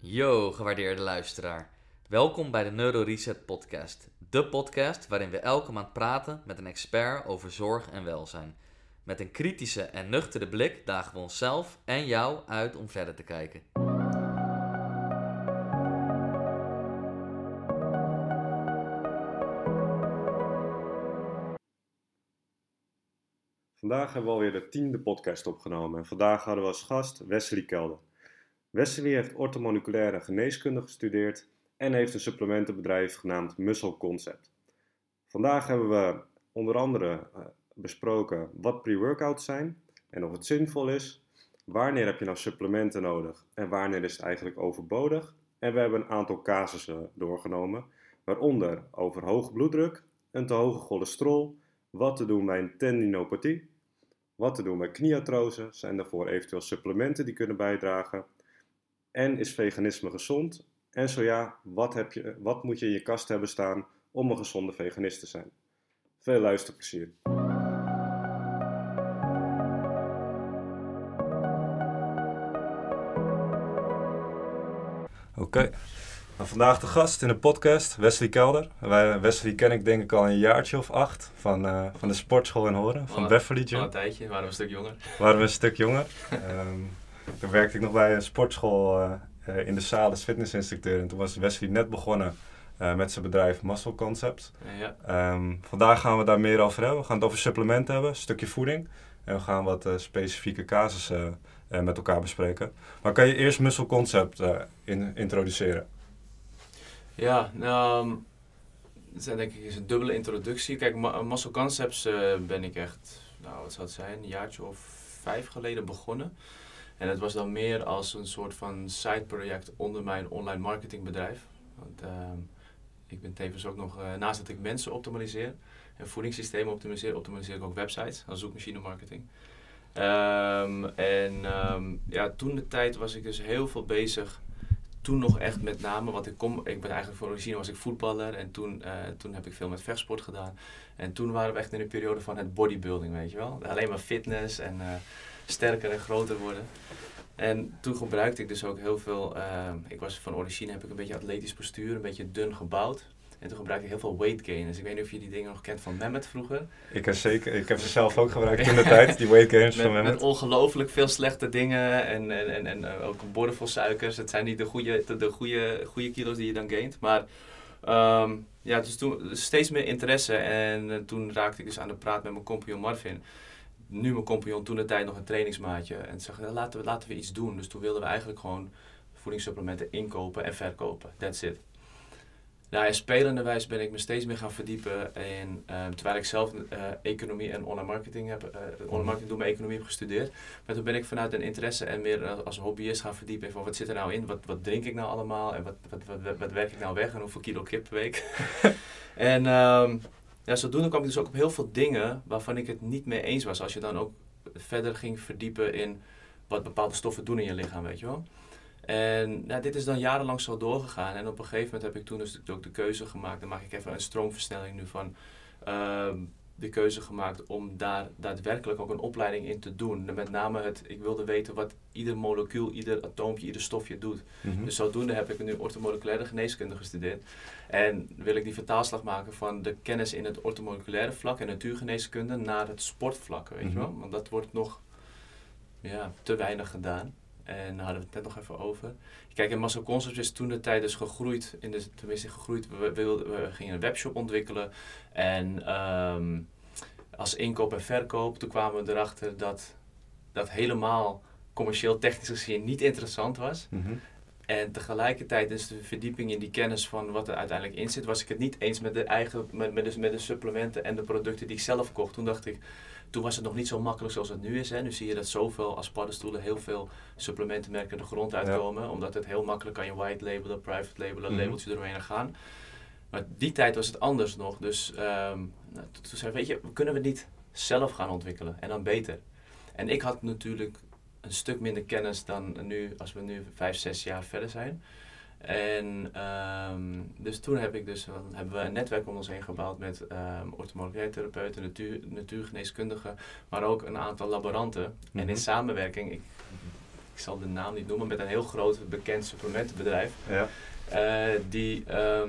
Yo, gewaardeerde luisteraar. Welkom bij de Neuro Reset Podcast. De podcast waarin we elke maand praten met een expert over zorg en welzijn. Met een kritische en nuchtere blik dagen we onszelf en jou uit om verder te kijken. Vandaag hebben we alweer de tiende podcast opgenomen en vandaag hadden we als gast Wesley Kelder. Wesley heeft orthomoleculaire geneeskunde gestudeerd en heeft een supplementenbedrijf genaamd Muscle Concept. Vandaag hebben we onder andere eh, besproken wat pre-workouts zijn en of het zinvol is. Wanneer heb je nou supplementen nodig en wanneer is het eigenlijk overbodig? En we hebben een aantal casussen doorgenomen, waaronder over hoge bloeddruk, een te hoge cholesterol, wat te doen bij een tendinopathie, wat te doen bij knieartrose, zijn daarvoor eventueel supplementen die kunnen bijdragen en is veganisme gezond? En zo ja, wat, heb je, wat moet je in je kast hebben staan om een gezonde veganist te zijn? Veel luisterplezier. Oké, nou, vandaag de gast in de podcast, Wesley Kelder. Wij, Wesley ken ik denk ik al een jaartje of acht van, uh, van de sportschool in Horen, van Beverly Gym. Al een tijdje, waren we een stuk jonger. Waren we een stuk jonger. um, toen werkte ik nog bij een sportschool uh, in de zaal als fitnessinstructeur. En toen was Wesley net begonnen uh, met zijn bedrijf Muscle Concept. Ja. Um, vandaag gaan we daar meer over hebben. We gaan het over supplementen hebben, een stukje voeding. En we gaan wat uh, specifieke casussen met elkaar bespreken. Maar kan je eerst Muscle Concept in, introduceren? Ja, nou, um, het is denk ik is een dubbele introductie. Kijk, Muscle Concepts ben ik echt, nou wat zou het zijn, een jaartje of vijf geleden begonnen. En het was dan meer als een soort van side-project onder mijn online marketingbedrijf. Want uh, ik ben tevens ook nog, uh, naast dat ik mensen optimaliseer en voedingssystemen optimaliseer, optimaliseer ik ook websites als zoekmachine marketing. Um, en um, ja, toen de tijd was ik dus heel veel bezig. Toen nog echt met name, want ik kom, ik ben eigenlijk voor origine was ik voetballer en toen, uh, toen heb ik veel met vechtsport gedaan. En toen waren we echt in een periode van het bodybuilding, weet je wel. Alleen maar fitness en sterker en groter worden. En toen gebruikte ik dus ook heel veel, uh, ik was van origine, heb ik een beetje atletisch postuur, een beetje dun gebouwd. En toen gebruikte ik heel veel weight gain. Dus ik weet niet of je die dingen nog kent van Mehmet vroeger. Ik heb, zeker, ik heb ze zelf ook gebruikt in de tijd, die weight gains van Mehmet. Met ongelooflijk veel slechte dingen en, en, en, en uh, ook borden vol suikers. Het zijn niet de goede, de, de goede, goede kilo's die je dan gaint. Maar um, ja, dus toen steeds meer interesse. En uh, toen raakte ik dus aan de praat met mijn compagnon Marvin nu mijn compagnon, toen de tijd nog een trainingsmaatje. En ze zeggen, laten we, laten we iets doen. Dus toen wilden we eigenlijk gewoon voedingssupplementen inkopen en verkopen. That's it. Nou, en spelenderwijs ben ik me steeds meer gaan verdiepen. in uh, terwijl ik zelf uh, economie en online marketing heb, uh, online marketing door mijn economie heb gestudeerd. Maar toen ben ik vanuit een interesse en meer als hobbyist gaan verdiepen van wat zit er nou in, wat, wat drink ik nou allemaal en wat, wat, wat, wat, werk ik nou weg en hoeveel kilo kip per week. en um, ja, zodoende kwam ik dus ook op heel veel dingen waarvan ik het niet mee eens was. Als je dan ook verder ging verdiepen in wat bepaalde stoffen doen in je lichaam, weet je wel. En ja, dit is dan jarenlang zo doorgegaan. En op een gegeven moment heb ik toen dus ook de keuze gemaakt. Dan maak ik even een stroomversnelling nu van. Uh, de keuze gemaakt om daar daadwerkelijk ook een opleiding in te doen. Met name het, ik wilde weten wat ieder molecuul, ieder atoompje, ieder stofje doet. Mm Dus zodoende heb ik nu orthomoleculaire geneeskunde gestudeerd. En wil ik die vertaalslag maken van de kennis in het orthomoleculaire vlak en natuurgeneeskunde naar het sportvlak, weet je mhm. wel. Want dat wordt nog ja, te weinig gedaan. En daar hadden we het net nog even over. Kijk, en Muscle Concepts is toen de tijd dus gegroeid. In de, tenminste gegroeid. We, we, we gingen een webshop ontwikkelen. En um, als inkoop en verkoop, toen kwamen we erachter dat dat helemaal commercieel technisch gezien niet interessant was. Mm -hmm. En tegelijkertijd is de verdieping in die kennis van wat er uiteindelijk in zit, was ik het niet eens met de eigen, met, met, de, met de supplementen en de producten die ik zelf kocht. Toen dacht ik, toen was het nog niet zo makkelijk zoals het nu is. Hè. Nu zie je dat zoveel als paddenstoelen heel veel supplementenmerken de grond uitkomen. Omdat het heel makkelijk kan je white labelen, private labelen, mm labeltje eromheen gaan. Maar die tijd was het anders nog. Dus um, nou, toen zei weet je, kunnen we niet zelf gaan ontwikkelen en dan beter. En ik had natuurlijk een stuk minder kennis dan nu, als we nu vijf, zes jaar verder zijn. En um, dus toen heb ik dus, hebben we een netwerk om ons heen gebouwd met um, orthomoleculaire therapeuten, natuur, natuurgeneeskundigen, maar ook een aantal laboranten. Mm -hmm. En in mhm. samenwerking, ik ik zal de naam niet noemen, met een heel groot bekend supplementenbedrijf. Ja. Eh, die ehm,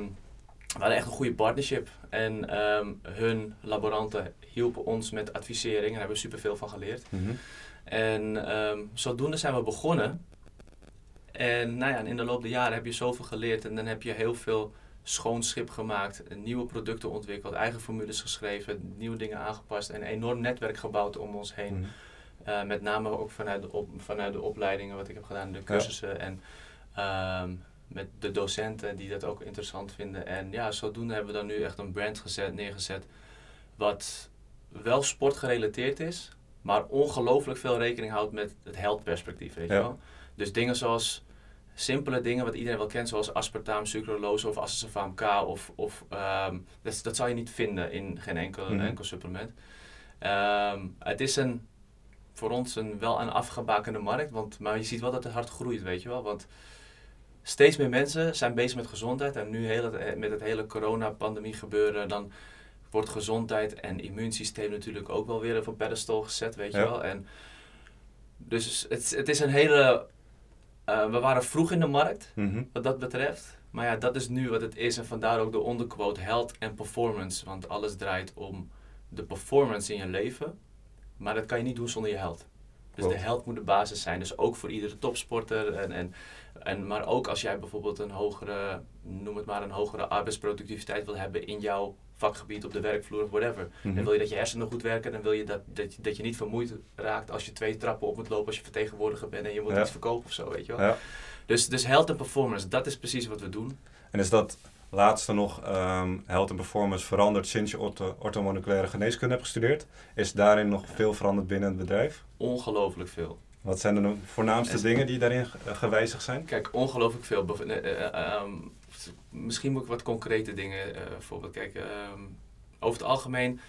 we hadden echt een goede partnership. En ehm, hun laboranten hielpen ons met advisering en daar hebben we superveel van geleerd. Mhm. En ehm, zodoende zijn we begonnen. En nou ja, in de loop der jaren heb je zoveel geleerd en dan heb je heel veel schoon schip gemaakt, nieuwe producten ontwikkeld, eigen formules geschreven, nieuwe dingen aangepast en een enorm netwerk gebouwd om ons heen. Mhm. Uh, met name ook vanuit de, op, vanuit de opleidingen, wat ik heb gedaan, de cursussen en ehm, met de docenten die dat ook interessant vinden. En ja, zodoende hebben we dan nu echt een brand gezet, neergezet, wat wel sportgerelateerd is, maar ongelooflijk veel rekening houdt met het health perspectief, weet Ja. je wel. Dus dingen zoals simpele dingen wat iedereen wel kent, zoals aspartaam, sucralose of acesulfam K. Of, of, ehm, dat, dat zou je niet vinden in geen enkel, Mhm. enkel supplement. Ehm, het is een, voor ons een, wel een afgebakende markt, want, maar je ziet wel dat het hard groeit, weet je wel. Want steeds meer mensen zijn bezig met gezondheid en nu heel het, met het hele corona-pandemie gebeuren, dan wordt gezondheid en immuunsysteem natuurlijk ook wel weer op een pedestal gezet, weet je Ja. wel. En dus het, het is een hele... eh, we waren vroeg in de markt, Mhm. wat dat betreft. Maar ja, dat is nu wat het is. En vandaar ook de onderquote health en performance. Want alles draait om de performance in je leven. Maar dat kan je niet doen zonder je health. Dus Klopt. de health moet de basis zijn. Dus ook voor iedere topsporter. En, en, en, maar ook als jij bijvoorbeeld een hogere, noem het maar, een hogere arbeidsproductiviteit wil hebben in jouw vakgebied op de werkvloer of whatever. Mhm. Dan wil je dat je hersenen goed werken. Dan wil je dat, dat, je, dat je niet vermoeid raakt als je twee trappen op moet lopen als je vertegenwoordiger bent en je moet Ja. iets verkopen of zo, weet je wel. Ja. Dus, dus health en performance, dat is precies wat we doen. En is dat laatste nog ehm health en performance veranderd sinds je ortho- orthomoleculaire geneeskunde hebt gestudeerd? Is daarin nog veel veranderd binnen het bedrijf? Ongelooflijk veel. Wat zijn de voornaamste dingen die daarin ge- gewijzigd zijn? Kijk, ongelooflijk veel. Eh, eh, ehm, misschien moet ik wat concrete dingen eh voorbeeld kijken. Ehm, over het algemeen,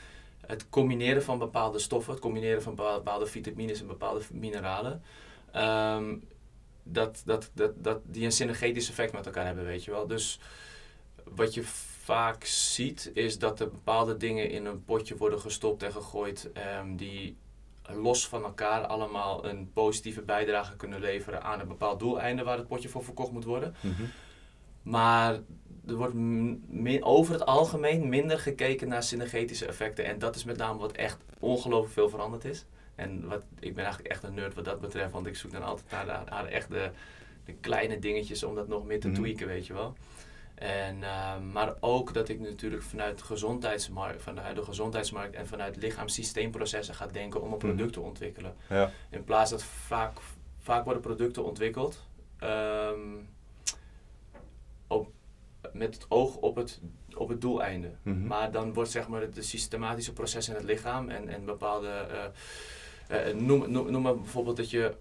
het combineren van bepaalde stoffen, het combineren van bepa- bepaalde vitamines en bepaalde mineralen. ehm, dat, dat, dat, dat die een synergetisch effect met elkaar hebben, weet je wel. Dus wat je vaak ziet, is dat er bepaalde dingen in een potje worden gestopt en gegooid ehm, die los van elkaar allemaal een positieve bijdrage kunnen leveren aan een bepaald doeleinde waar het potje voor verkocht moet worden. Mhm. Maar er wordt over het algemeen minder gekeken naar synergetische effecten. En dat is met name wat echt ongelooflijk veel veranderd is. En wat, ik ben eigenlijk echt een nerd wat dat betreft, want ik zoek dan altijd naar, de, naar echt de, de kleine dingetjes om dat nog meer te Mhm. tweaken, weet je wel. En, eh, maar ook dat ik natuurlijk vanuit de gezondheidsmarkt, vanuit de gezondheidsmarkt en vanuit lichaam-systeemprocessen ga denken om een Mhm. product te ontwikkelen. Ja. In plaats dat vaak, vaak worden producten ontwikkeld ehm, met het oog op het, op het doeleinde. Mhm. Maar dan wordt zeg maar de systematische proces in het lichaam en, en bepaalde. eh, noem, noem, noem maar bijvoorbeeld dat je.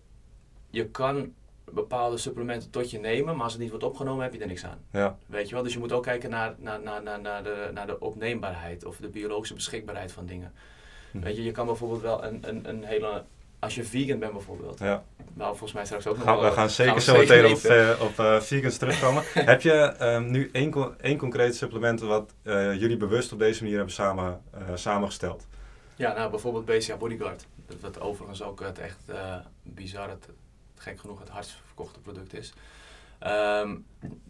Je kan bepaalde supplementen tot je nemen, maar als het niet wordt opgenomen, heb je er niks aan. Ja. Weet je wel? Dus je moet ook kijken naar, naar, naar, naar, naar, de, naar de opneembaarheid of de biologische beschikbaarheid van dingen. Mhm. Weet je, je kan bijvoorbeeld wel een, een, een hele. Als je vegan bent bijvoorbeeld, ja. nou volgens mij straks ook nog Gaan, wel- we gaan zeker we zo meteen op, eh, op eh, vegans terugkomen. Heb je ehm, nu één, één concreet supplement wat eh, jullie bewust op deze manier hebben samen, samengesteld? Ja, nou bijvoorbeeld BCA Bodyguard. Dat, wat overigens ook het echt bizar, het, gek genoeg het hardst verkochte product is. Ehm,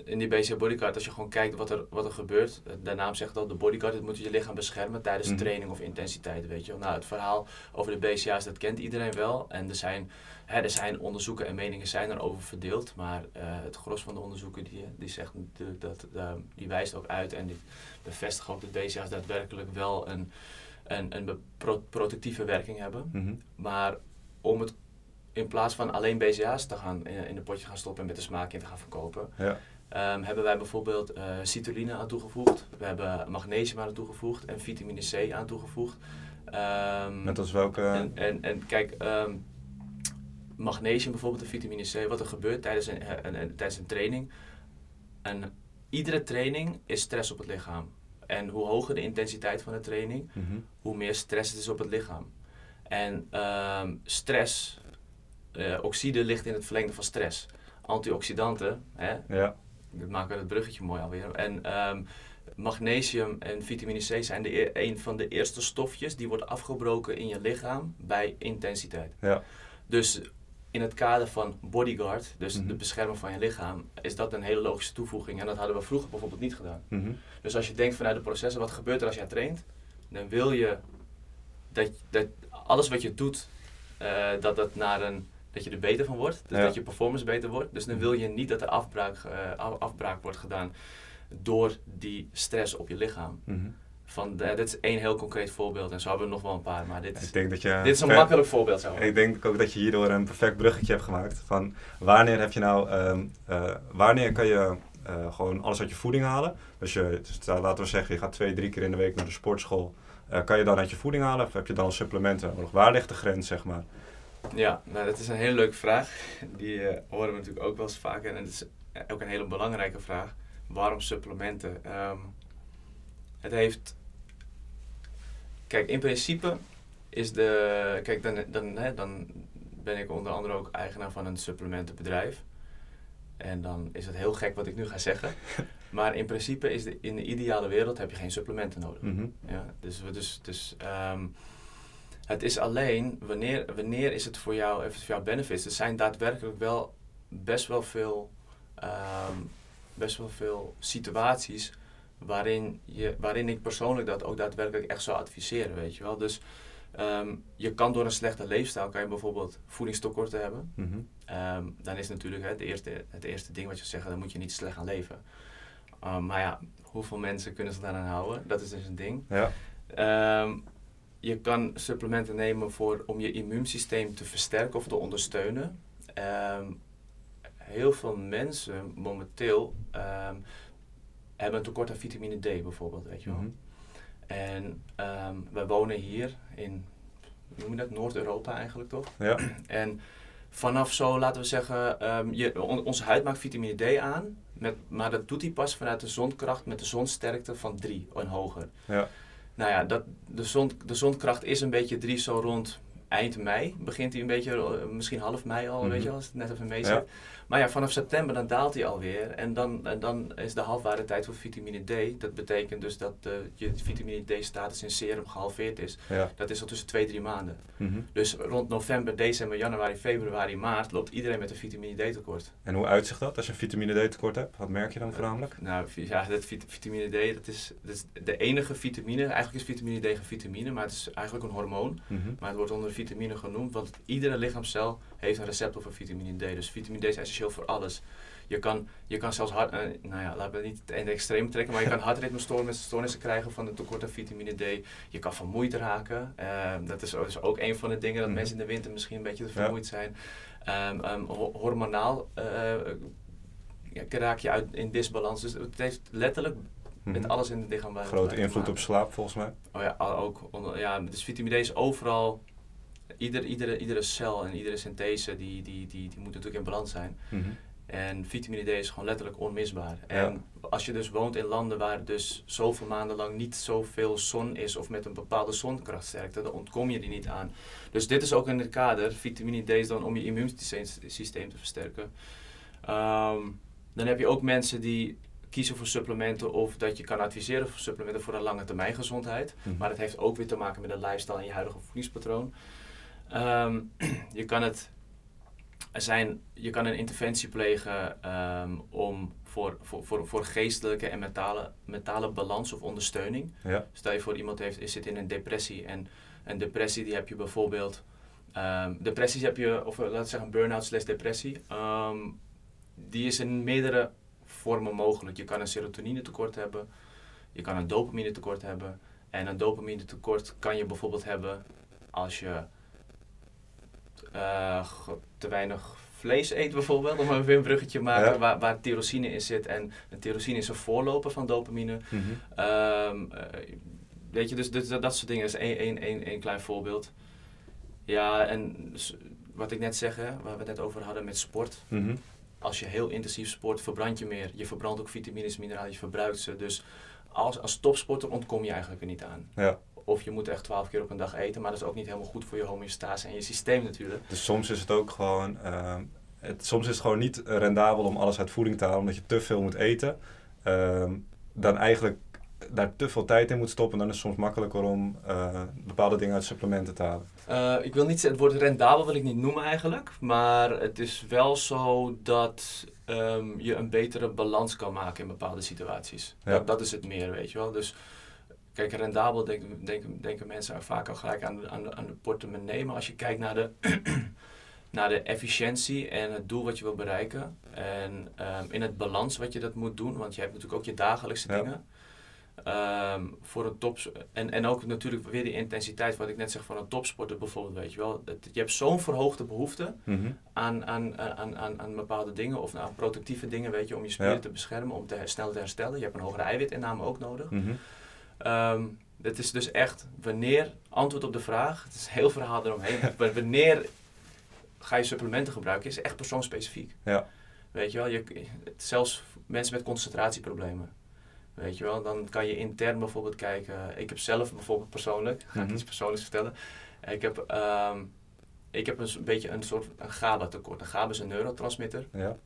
in die BCA Bodyguard, als je gewoon kijkt wat er, wat er gebeurt, eh, de naam zegt al, de bodyguard, het moet je lichaam beschermen tijdens Mhm. training of intensiteit, weet je wel. Nou, het verhaal over de BCA's, dat kent iedereen wel. En er zijn, hè, er zijn onderzoeken en meningen zijn erover verdeeld, maar eh, het gros van de onderzoeken die, die, zegt, natuurlijk dat, die wijst ook uit en die bevestigt ook dat BCA's daadwerkelijk wel een, een, een protectieve werking hebben. Mhm. Maar om het in plaats van alleen BCA's te gaan in, in een potje gaan stoppen en met de smaak in te gaan verkopen, Ja. ehm, hebben wij bijvoorbeeld eh citrulline aan toegevoegd. We hebben magnesium aan toegevoegd en vitamine C aan toegevoegd. Ehm, Net als welke... en, en, en kijk, ehm, magnesium bijvoorbeeld en vitamine C, wat er gebeurt tijdens een, eh, een, een- tijdens een training. En iedere training is stress op het lichaam. En hoe hoger de intensiteit van de training, Mhm. hoe meer stress het is op het lichaam. En stress, eh, oxide ligt in het verlengde van stress. Antioxidanten, hè, Ja. dat maken het bruggetje mooi alweer. En ehm, magnesium en vitamine C zijn de, e- een van de eerste stofjes die wordt afgebroken in je lichaam bij intensiteit. Ja. Dus in het kader van bodyguard, dus Mhm. de bescherming van je lichaam, is dat een hele logische toevoeging. En dat hadden we vroeger bijvoorbeeld niet gedaan. Mhm. Dus als je denkt vanuit de processen, wat gebeurt er als jij traint? Dan wil je dat, dat alles wat je doet, eh, dat, dat, naar een, dat je er beter van wordt. Dus Ja. dat je performance beter wordt. Dus dan wil je niet dat er afbraak, eh, af- afbraak wordt gedaan door die stress op je lichaam. Mhm. Van, de- dit is één heel concreet voorbeeld en zo hebben we nog wel een paar. Maar dit is, Ik denk dat je... dit is een makkelijk voorbeeld. Zo. Ik denk ook dat je hierdoor een perfect bruggetje hebt gemaakt. Van wanneer heb je nou, ehm, eh, wanneer kan je eh, gewoon alles uit je voeding halen? Dus je, stel, laten we zeggen, je gaat twee, drie keer in de week naar de sportschool. Eh, kan je dan uit je voeding halen of heb je dan supplementen nodig? Waar ligt de grens, zeg maar? Ja, nou, dat is een hele leuke vraag. Die eh, horen we natuurlijk ook wel eens vaker. En het is ook een hele belangrijke vraag. Waarom supplementen? Ehm, het heeft... Kijk, in principe is de... Kijk, dan, dan, hè, dan ben ik onder andere ook eigenaar van een supplementenbedrijf. En dan is het heel gek wat ik nu ga zeggen. Maar in principe is de, in de ideale wereld heb je geen supplementen nodig. Mhm. Ja, dus, dus, dus ehm, het is alleen wanneer, wanneer is het voor jou, het voor jou benefits. Er zijn daadwerkelijk wel best wel veel, ehm, best wel veel situaties waarin, je, waarin ik persoonlijk dat ook daadwerkelijk echt zou adviseren, weet je wel. Dus ehm, je kan door een slechte leefstijl, kan je bijvoorbeeld voedingstekorten hebben. Mhm. Ehm, dan is natuurlijk hè, het, eerste, het eerste ding wat je zegt, dan moet je niet slecht gaan leven. Maar ja, hoeveel mensen kunnen zich daaraan houden? Dat is dus een ding. Ja. Je kan supplementen nemen voor, om je immuunsysteem te versterken of te ondersteunen. Ehm, heel veel mensen momenteel ehm, hebben een tekort aan vitamine D bijvoorbeeld, weet je wel. Mhm. En ehm, wij wonen hier in, hoe noem je dat, Noord-Europa eigenlijk toch? Ja. En vanaf zo, laten we zeggen, je, on- onze huid maakt vitamine D aan. Met, maar dat doet hij pas vanuit de zonkracht met de zonsterkte van 3 en hoger. Ja. Nou ja, dat, de, zon, de zonkracht is een beetje 3 zo rond eind mei. Begint hij een beetje, eh, misschien half mei al, Mhm. weet je wel, als het net even mee Ja. Maar ja, vanaf september dan daalt hij alweer. En dan, en dan is de halfwaardetijd voor vitamine D. Dat betekent dus dat eh, je vitamine D-status in serum gehalveerd is. Ja. Dat is al tussen 2 3 maanden. Mhm. Dus rond november, december, januari, februari, maart loopt iedereen met een vitamine D tekort. En hoe uitzicht dat als je een vitamine D tekort hebt? Wat merk je dan voornamelijk? Nou vi- ja, dat vit- vitamine D, dat is, dat is de enige vitamine. Eigenlijk is vitamine D geen vitamine, maar het is eigenlijk een hormoon. Mhm. Maar het wordt onder vitamine genoemd, want iedere lichaamscel heeft een receptor voor vitamine D. Dus vitamine D is essentieel voor alles. Je kan, je kan zelfs hart, eh, nou ja, laten we het niet in de extreem trekken, maar je kan hartritmestoornissen stoornissen krijgen van een tekort aan vitamine D. Je kan vermoeid raken. Eh, dat is, ook een van de dingen dat Mhm. mensen in de winter misschien een beetje te Ja. vermoeid zijn. Ehm, ehm, ho- hormonaal ja, raak je uit in disbalans. Dus het heeft letterlijk met Mhm. alles in het lichaam. Grote invloed op slaap volgens mij. Oh ja, ook. onder- ja, dus vitamine D is overal. Ieder, iedere, iedere cel en iedere synthese die, die, die, die moet natuurlijk in balans zijn. Mhm. En vitamine D is gewoon letterlijk onmisbaar. En als je dus woont in landen waar dus zoveel maanden lang niet zoveel zon is of met een bepaalde zonkrachtsterkte, dan ontkom je die niet aan. Dus dit is ook in het kader. Vitamine D is dan om je immuunsysteem te versterken. Ehm, dan heb je ook mensen die kiezen voor supplementen of dat je kan adviseren voor supplementen voor een lange termijn gezondheid. Mhm. Maar dat heeft ook weer te maken met de lifestyle en je huidige voedingspatroon. Ehm, je kan het er zijn, je kan een interventie plegen ehm, om voor, voor, voor, voor geestelijke en mentale, mentale balans of ondersteuning. Ja. Stel je voor iemand heeft, is zit in een depressie en een depressie die heb je bijvoorbeeld, ehm, depressies heb je, of eh, laten we zeggen burn-out slash depressie, die is in meerdere vormen mogelijk. Je kan een serotonine tekort hebben, je kan een dopamine tekort hebben en een dopamine tekort kan je bijvoorbeeld hebben als je eh, te weinig vlees eet bijvoorbeeld, om een bruggetje te maken, Ja. waar, waar tyrosine in zit. En tyrosine is een voorloper van dopamine. Mhm. Ehm, eh, weet je, dus, dus dat, dat soort dingen is één, één, één, één klein voorbeeld. Ja, en wat ik net zeg, hè, waar we het net over hadden met sport. Mhm. Als je heel intensief sport, verbrand je meer. Je verbrandt ook vitamines, mineralen, je verbruikt ze. Dus als, als topsporter ontkom je eigenlijk er niet aan. Ja. Of je moet echt twaalf keer op een dag eten, maar dat is ook niet helemaal goed voor je homeostase en je systeem natuurlijk. Dus soms is het ook gewoon, ehm, het, soms is het gewoon niet rendabel om alles uit voeding te halen, omdat je te veel moet eten. Ehm, dan eigenlijk daar te veel tijd in moet stoppen, dan is het soms makkelijker om eh, bepaalde dingen uit supplementen te halen. Uh, ik wil niet het woord rendabel wil ik niet noemen eigenlijk. Maar het is wel zo dat um, je een betere balans kan maken in bepaalde situaties. Ja. Dat, dat is het meer, weet je wel. Dus kijk, rendabel denken, denken, denken mensen vaak al gelijk aan de, aan, de, aan de portemonnee. Maar als je kijkt naar de, naar de efficiëntie en het doel wat je wil bereiken. En um, in het balans wat je dat moet doen. Want je hebt natuurlijk ook je dagelijkse Ja. dingen. Ehm, voor een top en, en ook natuurlijk weer die intensiteit, wat ik net zeg van een topsporter bijvoorbeeld, weet je wel. Het- je hebt zo'n verhoogde behoefte Mhm. aan, aan, aan, aan, aan bepaalde dingen of aan productieve dingen, weet je, om je spieren Ja. te beschermen, om te her- snel te herstellen. Je hebt een hogere eiwitinname ook nodig. Mhm. Ehm, het is dus echt wanneer, antwoord op de vraag, het is een heel verhaal eromheen, maar wanneer ga je supplementen gebruiken, is echt persoonsspecifiek. Ja. Weet je wel, je, zelfs mensen met concentratieproblemen. Weet je wel, dan kan je intern bijvoorbeeld kijken. Ik heb zelf bijvoorbeeld persoonlijk, ga ik Mhm. iets persoonlijks vertellen. Ik heb, ehm, ik heb een beetje een soort een GABA tekort. Een GABA is een neurotransmitter Ja.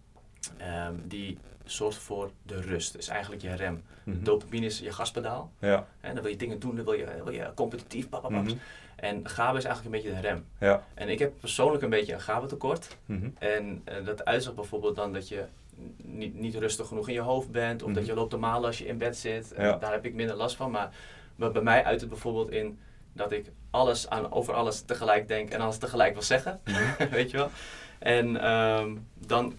Ehm, die zorgt voor de rust. is eigenlijk je rem. Mhm. Dopamine is je gaspedaal. Ja. Hè, dan wil je dingen doen, dan wil je, wil je competitief, papapap. Mhm. En GABA is eigenlijk een beetje de rem. Ja. En ik heb persoonlijk een beetje een GABA tekort. Mhm. En eh, dat uitzicht bijvoorbeeld dan dat je niet, niet rustig genoeg in je hoofd bent. Of Mhm. dat je loopt te malen als je in bed zit. En Ja. Daar heb ik minder last van. Maar, maar bij mij uit het bijvoorbeeld in dat ik alles aan, over alles tegelijk denk en alles tegelijk wil zeggen. Mhm. Weet je wel? En ehm, dan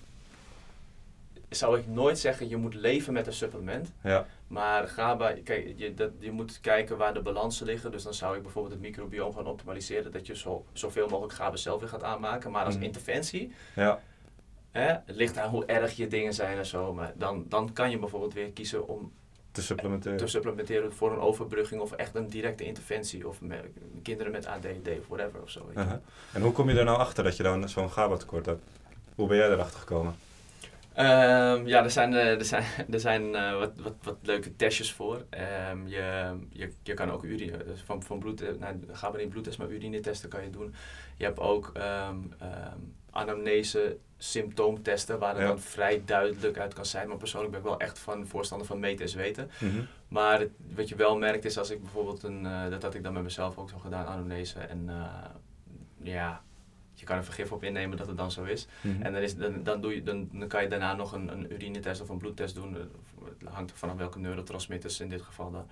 zou ik nooit zeggen je moet leven met een supplement. Ja. Maar GABA, kijk, je, dat, je moet kijken waar de balansen liggen. Dus dan zou ik bijvoorbeeld het microbioom gaan optimaliseren. Dat je zo, zoveel mogelijk GABA zelf weer gaat aanmaken. Maar als Mhm. interventie, Ja. hè, het ligt aan hoe erg je dingen zijn en zo. Maar dan, dan kan je bijvoorbeeld weer kiezen om Te supplementeren. te supplementeren voor een overbrugging. Of echt een directe interventie. Of met, kinderen met ADD of whatever of zo. En hoe kom je er nou achter dat je dan zo'n GABA tekort hebt? Hoe ben jij erachter gekomen? Ehm, ja, er zijn, eh, er zijn, er zijn eh, wat, wat, wat leuke testjes voor. Ehm, je, je, je kan ook urine, dus van, van bloed, eh, nou, ga maar niet bloedtest, maar urinetesten kan je doen. Je hebt ook ehm anamnese symptoomtesten, waar het Ja. dan vrij duidelijk uit kan zijn. Maar persoonlijk ben ik wel echt van voorstander van meten is weten. Mhm. Maar het- wat je wel merkt is als ik bijvoorbeeld een, eh, dat had ik dan met mezelf ook zo gedaan, anamnese. En eh, ja, je kan er vergif op innemen dat het dan zo is. Mhm. En dan, is, dan, dan, doe je, dan, dan kan je daarna nog een, een urinetest of een bloedtest doen. Eh, Het hangt er vanaf welke neurotransmitters in dit geval dan.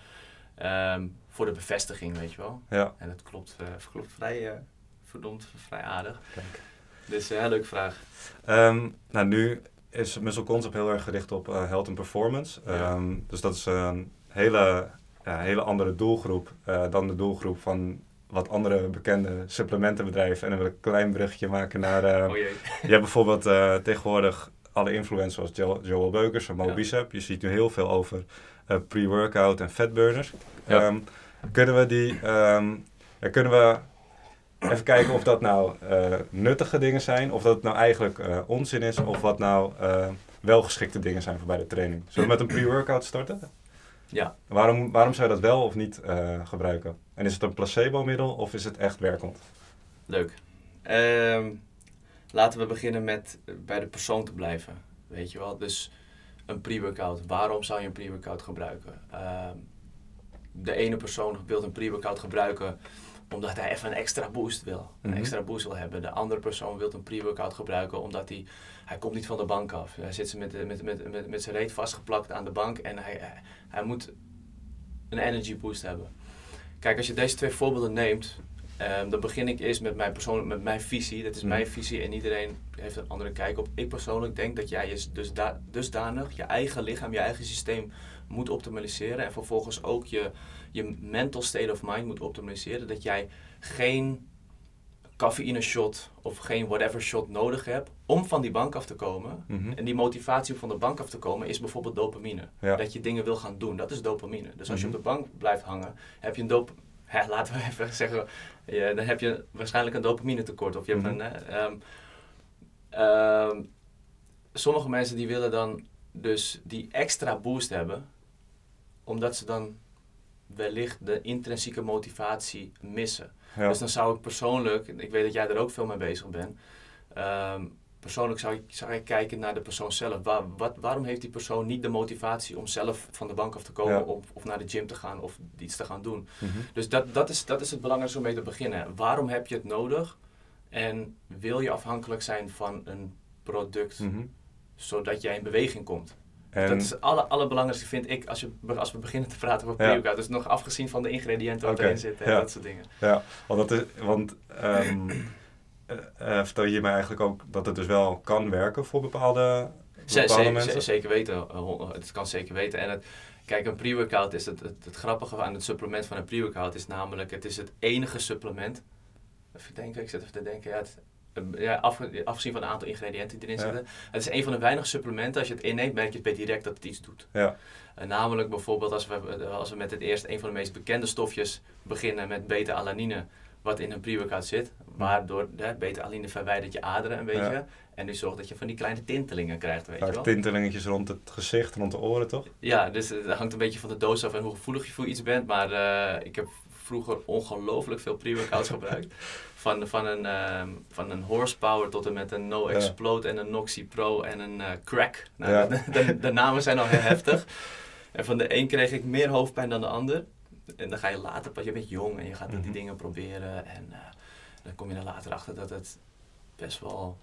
Ehm, voor de bevestiging, weet je wel. Ja. En het klopt, eh, klopt vrij, eh, verdomd, vrij aardig. Kijk. Dus eh, leuke vraag. Ehm, nou, nu is Muscle Concept heel erg gericht op health and performance. Ja. Ehm, dus dat is een hele, ja, hele andere doelgroep dan de doelgroep van wat andere bekende supplementenbedrijven. En dan wil ik een klein bruggetje maken naar... eh, oh jee. Je hebt bijvoorbeeld eh, tegenwoordig alle influencers zoals jo Joel Beukers en Mo Ja. Bicep. Je ziet nu heel veel over eh, pre-workout en fatburners. Ja. Ehm, kunnen we die... ehm, ja, kunnen we even kijken of dat nou nuttige dingen zijn... of dat het nou eigenlijk onzin is... of wat nou wel geschikte dingen zijn voor bij de training. Zullen we met een pre-workout starten? Ja, Waarom, waarom zou je dat wel of niet eh, gebruiken? En is het een placebo-middel of is het echt werkend? leuk. Ehm, laten we beginnen met eh, bij de persoon te blijven. Weet je wel, dus een pre-workout. Waarom zou je een pre-workout gebruiken? Ehm, de ene persoon wil een pre-workout gebruiken omdat hij even een extra boost wil. Een Mhm. extra boost wil hebben. De andere persoon wil een pre-workout gebruiken omdat hij, hij komt niet van de bank af. Hij zit met, met, met, met, met zijn reet vastgeplakt aan de bank en hij, hij, moet een energy boost hebben. Kijk, als je deze twee voorbeelden neemt, ehm, dan begin ik eerst met mijn persoonlijk, met mijn visie. Dat is Mhm. mijn visie en iedereen heeft een andere kijk op. Ik persoonlijk denk dat jij je dus da- dusdanig je eigen lichaam, je eigen systeem moet optimaliseren. En vervolgens ook je, je mental state of mind moet optimaliseren. Dat jij geen cafeïne shot of geen whatever shot nodig hebt om van die bank af te komen. Mhm. En die motivatie om van de bank af te komen is bijvoorbeeld dopamine. Ja. Dat je dingen wil gaan doen, dat is dopamine. Dus als je Mhm. op de bank blijft hangen, heb je een dop... Hè, laten we even zeggen, ja, dan heb je waarschijnlijk een dopamine tekort. Of je hebt Mhm. een... hè, ehm, ehm, sommige mensen die willen dan dus die extra boost hebben, omdat ze dan wellicht de intrinsieke motivatie missen. Ja. Dus dan zou ik persoonlijk, ik weet dat jij er ook veel mee bezig bent, ehm, persoonlijk zou ik, zou ik kijken naar de persoon zelf. Waar, wat, waarom heeft die persoon niet de motivatie om zelf van de bank af te komen Ja. of, of naar de gym te gaan of iets te gaan doen? Mhm. Dus dat, dat, is, dat is het belangrijkste om mee te beginnen. Waarom heb je het nodig? En wil je afhankelijk zijn van een product Mhm. zodat jij in beweging komt? En, Dat is het aller, allerbelangrijkste, vind ik, als, je, als we beginnen te praten over Ja. pre-workout. Dus nog afgezien van de ingrediënten wat erin zitten en ja. dat soort dingen. Ja, want, dat is, want eh, vertel je mij eigenlijk ook dat het dus wel kan werken voor bepaalde, Z- bepaalde mensen? ze- zeker weten. eh, Het kan zeker weten. En het, kijk, een pre-workout is het, het, het grappige aan het supplement van een pre-workout is namelijk, het is het enige supplement. Even denken, ik zit even te denken. Ja, het, ja, afge- afgezien van een aantal ingrediënten die erin Ja. zitten. Het is een van de weinige supplementen, als je het inneemt, merk je het bij direct dat het iets doet. Ja. En namelijk bijvoorbeeld als we, als we met het eerst een van de meest bekende stofjes beginnen met beta-alanine, wat in een pre-workout zit, waardoor de beta-alanine verwijdert je aderen een beetje. Ja. En nu zorgt dat je van die kleine tintelingen krijgt, weet je wel. tintelingetjes rond het gezicht, rond de oren, toch? Ja, dus het hangt een beetje van de doos af en hoe gevoelig je voor iets bent. Maar eh, ik heb vroeger ongelooflijk veel pre-workouts gebruikt. Van, van, een, ehm, van een horsepower tot en met een No Ja. Explode en een Noxy Pro en een eh, Crack. Nou, Ja. de, de, de namen zijn al heel heftig. En van de een kreeg ik meer hoofdpijn dan de ander. En dan ga je later, want je bent jong en je gaat Mhm. die dingen proberen. En eh, dan kom je er later achter dat het best wel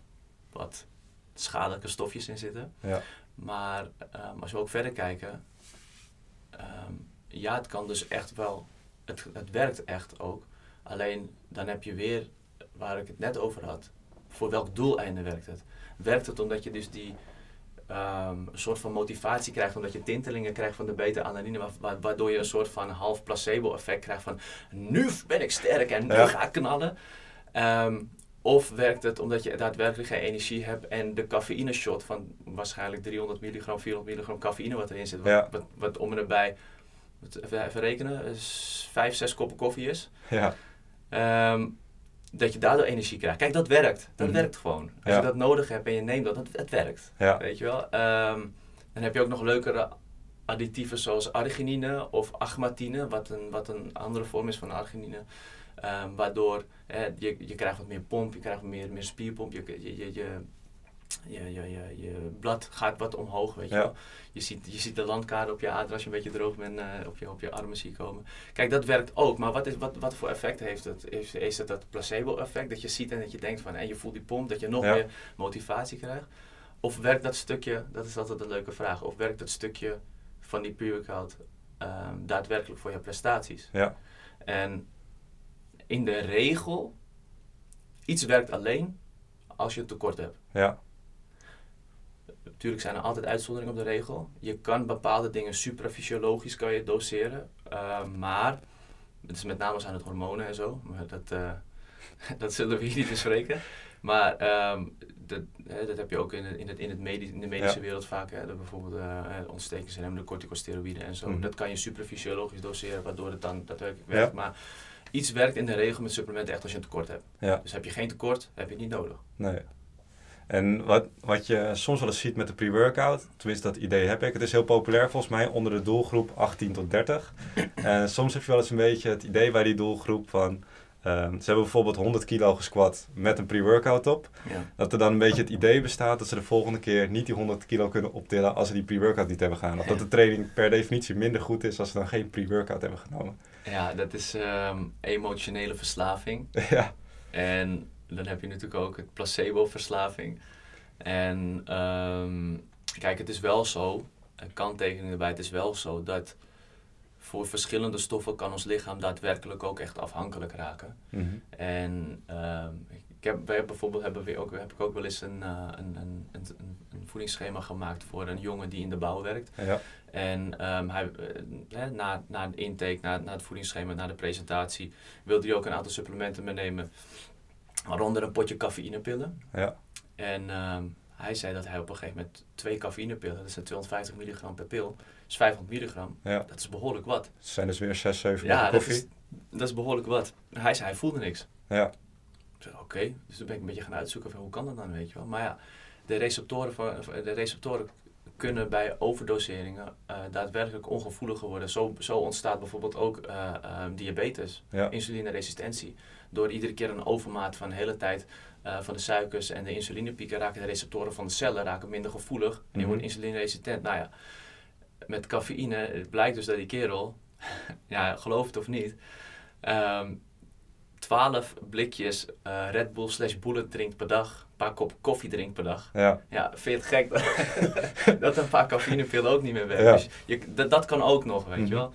wat schadelijke stofjes in zitten. Ja. Maar ehm, als we ook verder kijken, ehm, ja, het kan dus echt wel, het, het werkt echt ook. Alleen dan heb je weer, waar ik het net over had, voor welk doeleinde werkt het? Werkt het omdat je dus die ehm, soort van motivatie krijgt, omdat je tintelingen krijgt van de beta-alanine, wa- wa- waardoor je een soort van half placebo-effect krijgt van nu ben ik sterk en nu Ja. ga ik knallen. Ehm, of werkt het omdat je daadwerkelijk geen energie hebt en de cafeïne shot van waarschijnlijk 300 milligram, 400 milligram cafeïne wat erin zit, wat, Ja. wat, wat om en erbij, even, even rekenen, vijf, zes koppen koffie is. Ja, Ehm, dat je daardoor energie krijgt. Kijk, dat werkt. Dat Mhm. werkt gewoon. Als Ja. je dat nodig hebt en je neemt dat, het, het werkt. ja, Weet je wel? Ehm, dan heb je ook nog leukere additieven zoals arginine of agmatine, wat een, wat een andere vorm is van arginine. Ehm, waardoor eh, je, je krijgt wat meer pomp, je krijgt meer, meer spierpomp, je, je, je, je, je, je, je, blad gaat wat omhoog, weet je Ja. wel. Je ziet, je ziet de landkaart op je aderen als je een beetje droog bent, eh, op, je, op je armen zie komen. Kijk, dat werkt ook, maar wat, is, wat, wat voor effect heeft het? Is, is het dat placebo-effect, dat je ziet en dat je denkt van, en je voelt die pomp, dat je nog Ja. meer motivatie krijgt? Of werkt dat stukje, dat is altijd een leuke vraag, of werkt dat stukje van die pre-workout ehm, daadwerkelijk voor je prestaties? ja, En in de regel, iets werkt alleen als je een tekort hebt. ja, Natuurlijk zijn er altijd uitzonderingen op de regel. Je kan bepaalde dingen suprafysiologisch kan je doseren. eh, maar, het is met name aan het hormonen en zo. Maar dat, eh, dat zullen we hier niet bespreken. Maar ehm, dat, hè, dat heb je ook in, het, in, het, in, het medi- in de medische Ja. wereld vaak. Hè, dat bijvoorbeeld eh, ontstekingsremmende corticosteroïden en zo. Mhm. Dat kan je suprafysiologisch doseren, waardoor het dan daadwerkelijk Ja. werkt. Maar iets werkt in de regel met supplementen echt als je een tekort hebt. ja, Dus heb je geen tekort, heb je het niet nodig. nee. En wat, wat je soms wel eens ziet met de pre-workout, tenminste dat idee heb ik, het is heel populair volgens mij onder de doelgroep 18 tot 30. En soms heb je wel eens een beetje het idee bij die doelgroep van, ehm, ze hebben bijvoorbeeld 100 kilo gesquat met een pre-workout op. Ja. Dat er dan een beetje het idee bestaat dat ze de volgende keer niet die 100 kilo kunnen optillen als ze die pre-workout niet hebben gedaan. Of dat de training per definitie minder goed is als ze dan geen pre-workout hebben genomen. Ja, dat is ehm, emotionele verslaving. ja, En dan heb je natuurlijk ook het placebo-verslaving. En ehm, kijk, het is wel zo, een kanttekening erbij, het is wel zo dat voor verschillende stoffen kan ons lichaam daadwerkelijk ook echt afhankelijk raken. Mhm. En ehm, ik heb, wij bijvoorbeeld hebben we ook, heb ik ook wel eens een, eh, een, een, een, een voedingsschema gemaakt voor een jongen die in de bouw werkt. ja, En ehm, hij, eh, na, na de intake, na, na het voedingsschema, na de presentatie, wilde hij ook een aantal supplementen meenemen. Waaronder een potje cafeïnepillen. ja, En ehm, hij zei dat hij op een gegeven moment twee cafeïnepillen, dat zijn 250 milligram per pil, is 500 milligram. ja. Dat is behoorlijk wat. Het zijn dus weer 6, 7 Ja, bakken dat koffie. is, dat is behoorlijk wat. Hij zei, hij voelde niks. Ja, Ik zei, oké. Dus toen ben ik een beetje gaan uitzoeken van hoe kan dat dan, weet je wel. Maar ja, de receptoren, van, de receptoren kunnen bij overdoseringen eh, daadwerkelijk ongevoeliger worden. Zo, zo ontstaat bijvoorbeeld ook eh, eh, diabetes, ja, insulineresistentie. Door iedere keer een overmaat van de hele tijd eh, van de suikers en de insulinepieken raken de receptoren van de cellen raken minder gevoelig. En je Mhm. wordt insulineresistent. Nou ja, met cafeïne, het blijkt dus dat die kerel, ja, geloof het of niet, ehm 12 blikjes eh, Red Bull slash Bullet drinkt per dag. Een paar kop koffie drinkt per dag. Ja, Ja, vind je het gek dat, dat een paar cafeïnepillen ook niet meer werken? Ja. Dus je, dat, dat kan ook nog, weet Mhm. je wel.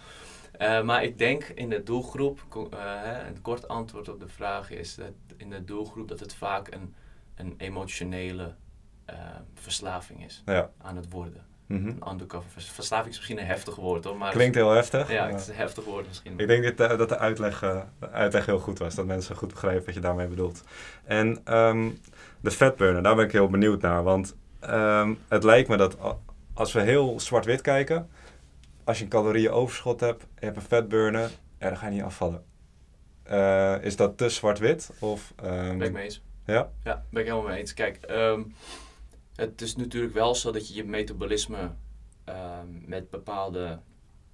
Eh, maar ik denk in de doelgroep, co- eh, een kort antwoord op de vraag is dat in de doelgroep dat het vaak een, een emotionele eh, verslaving is ja. aan het worden. Mhm. Een undercover vers- verslaving is misschien een heftig woord hoor, maar Klinkt heel heftig. ja, het is een heftig woord misschien. Ik denk eh, dat de uitleg, de uitleg heel goed was. Dat mensen goed begrijpen wat je daarmee bedoelt. En ehm, de fatburner, daar ben ik heel benieuwd naar. Want ehm, het lijkt me dat als we heel zwart-wit kijken... als je een calorieënoverschot hebt en je hebt een fatburner... Ja, dan ga je niet afvallen. Eh, is dat te zwart-wit? Of, ehm, Ben ik mee eens. Ja? Ja, ben ik helemaal mee eens. Kijk, ehm, het is natuurlijk wel zo dat je je metabolisme ehm, met bepaalde...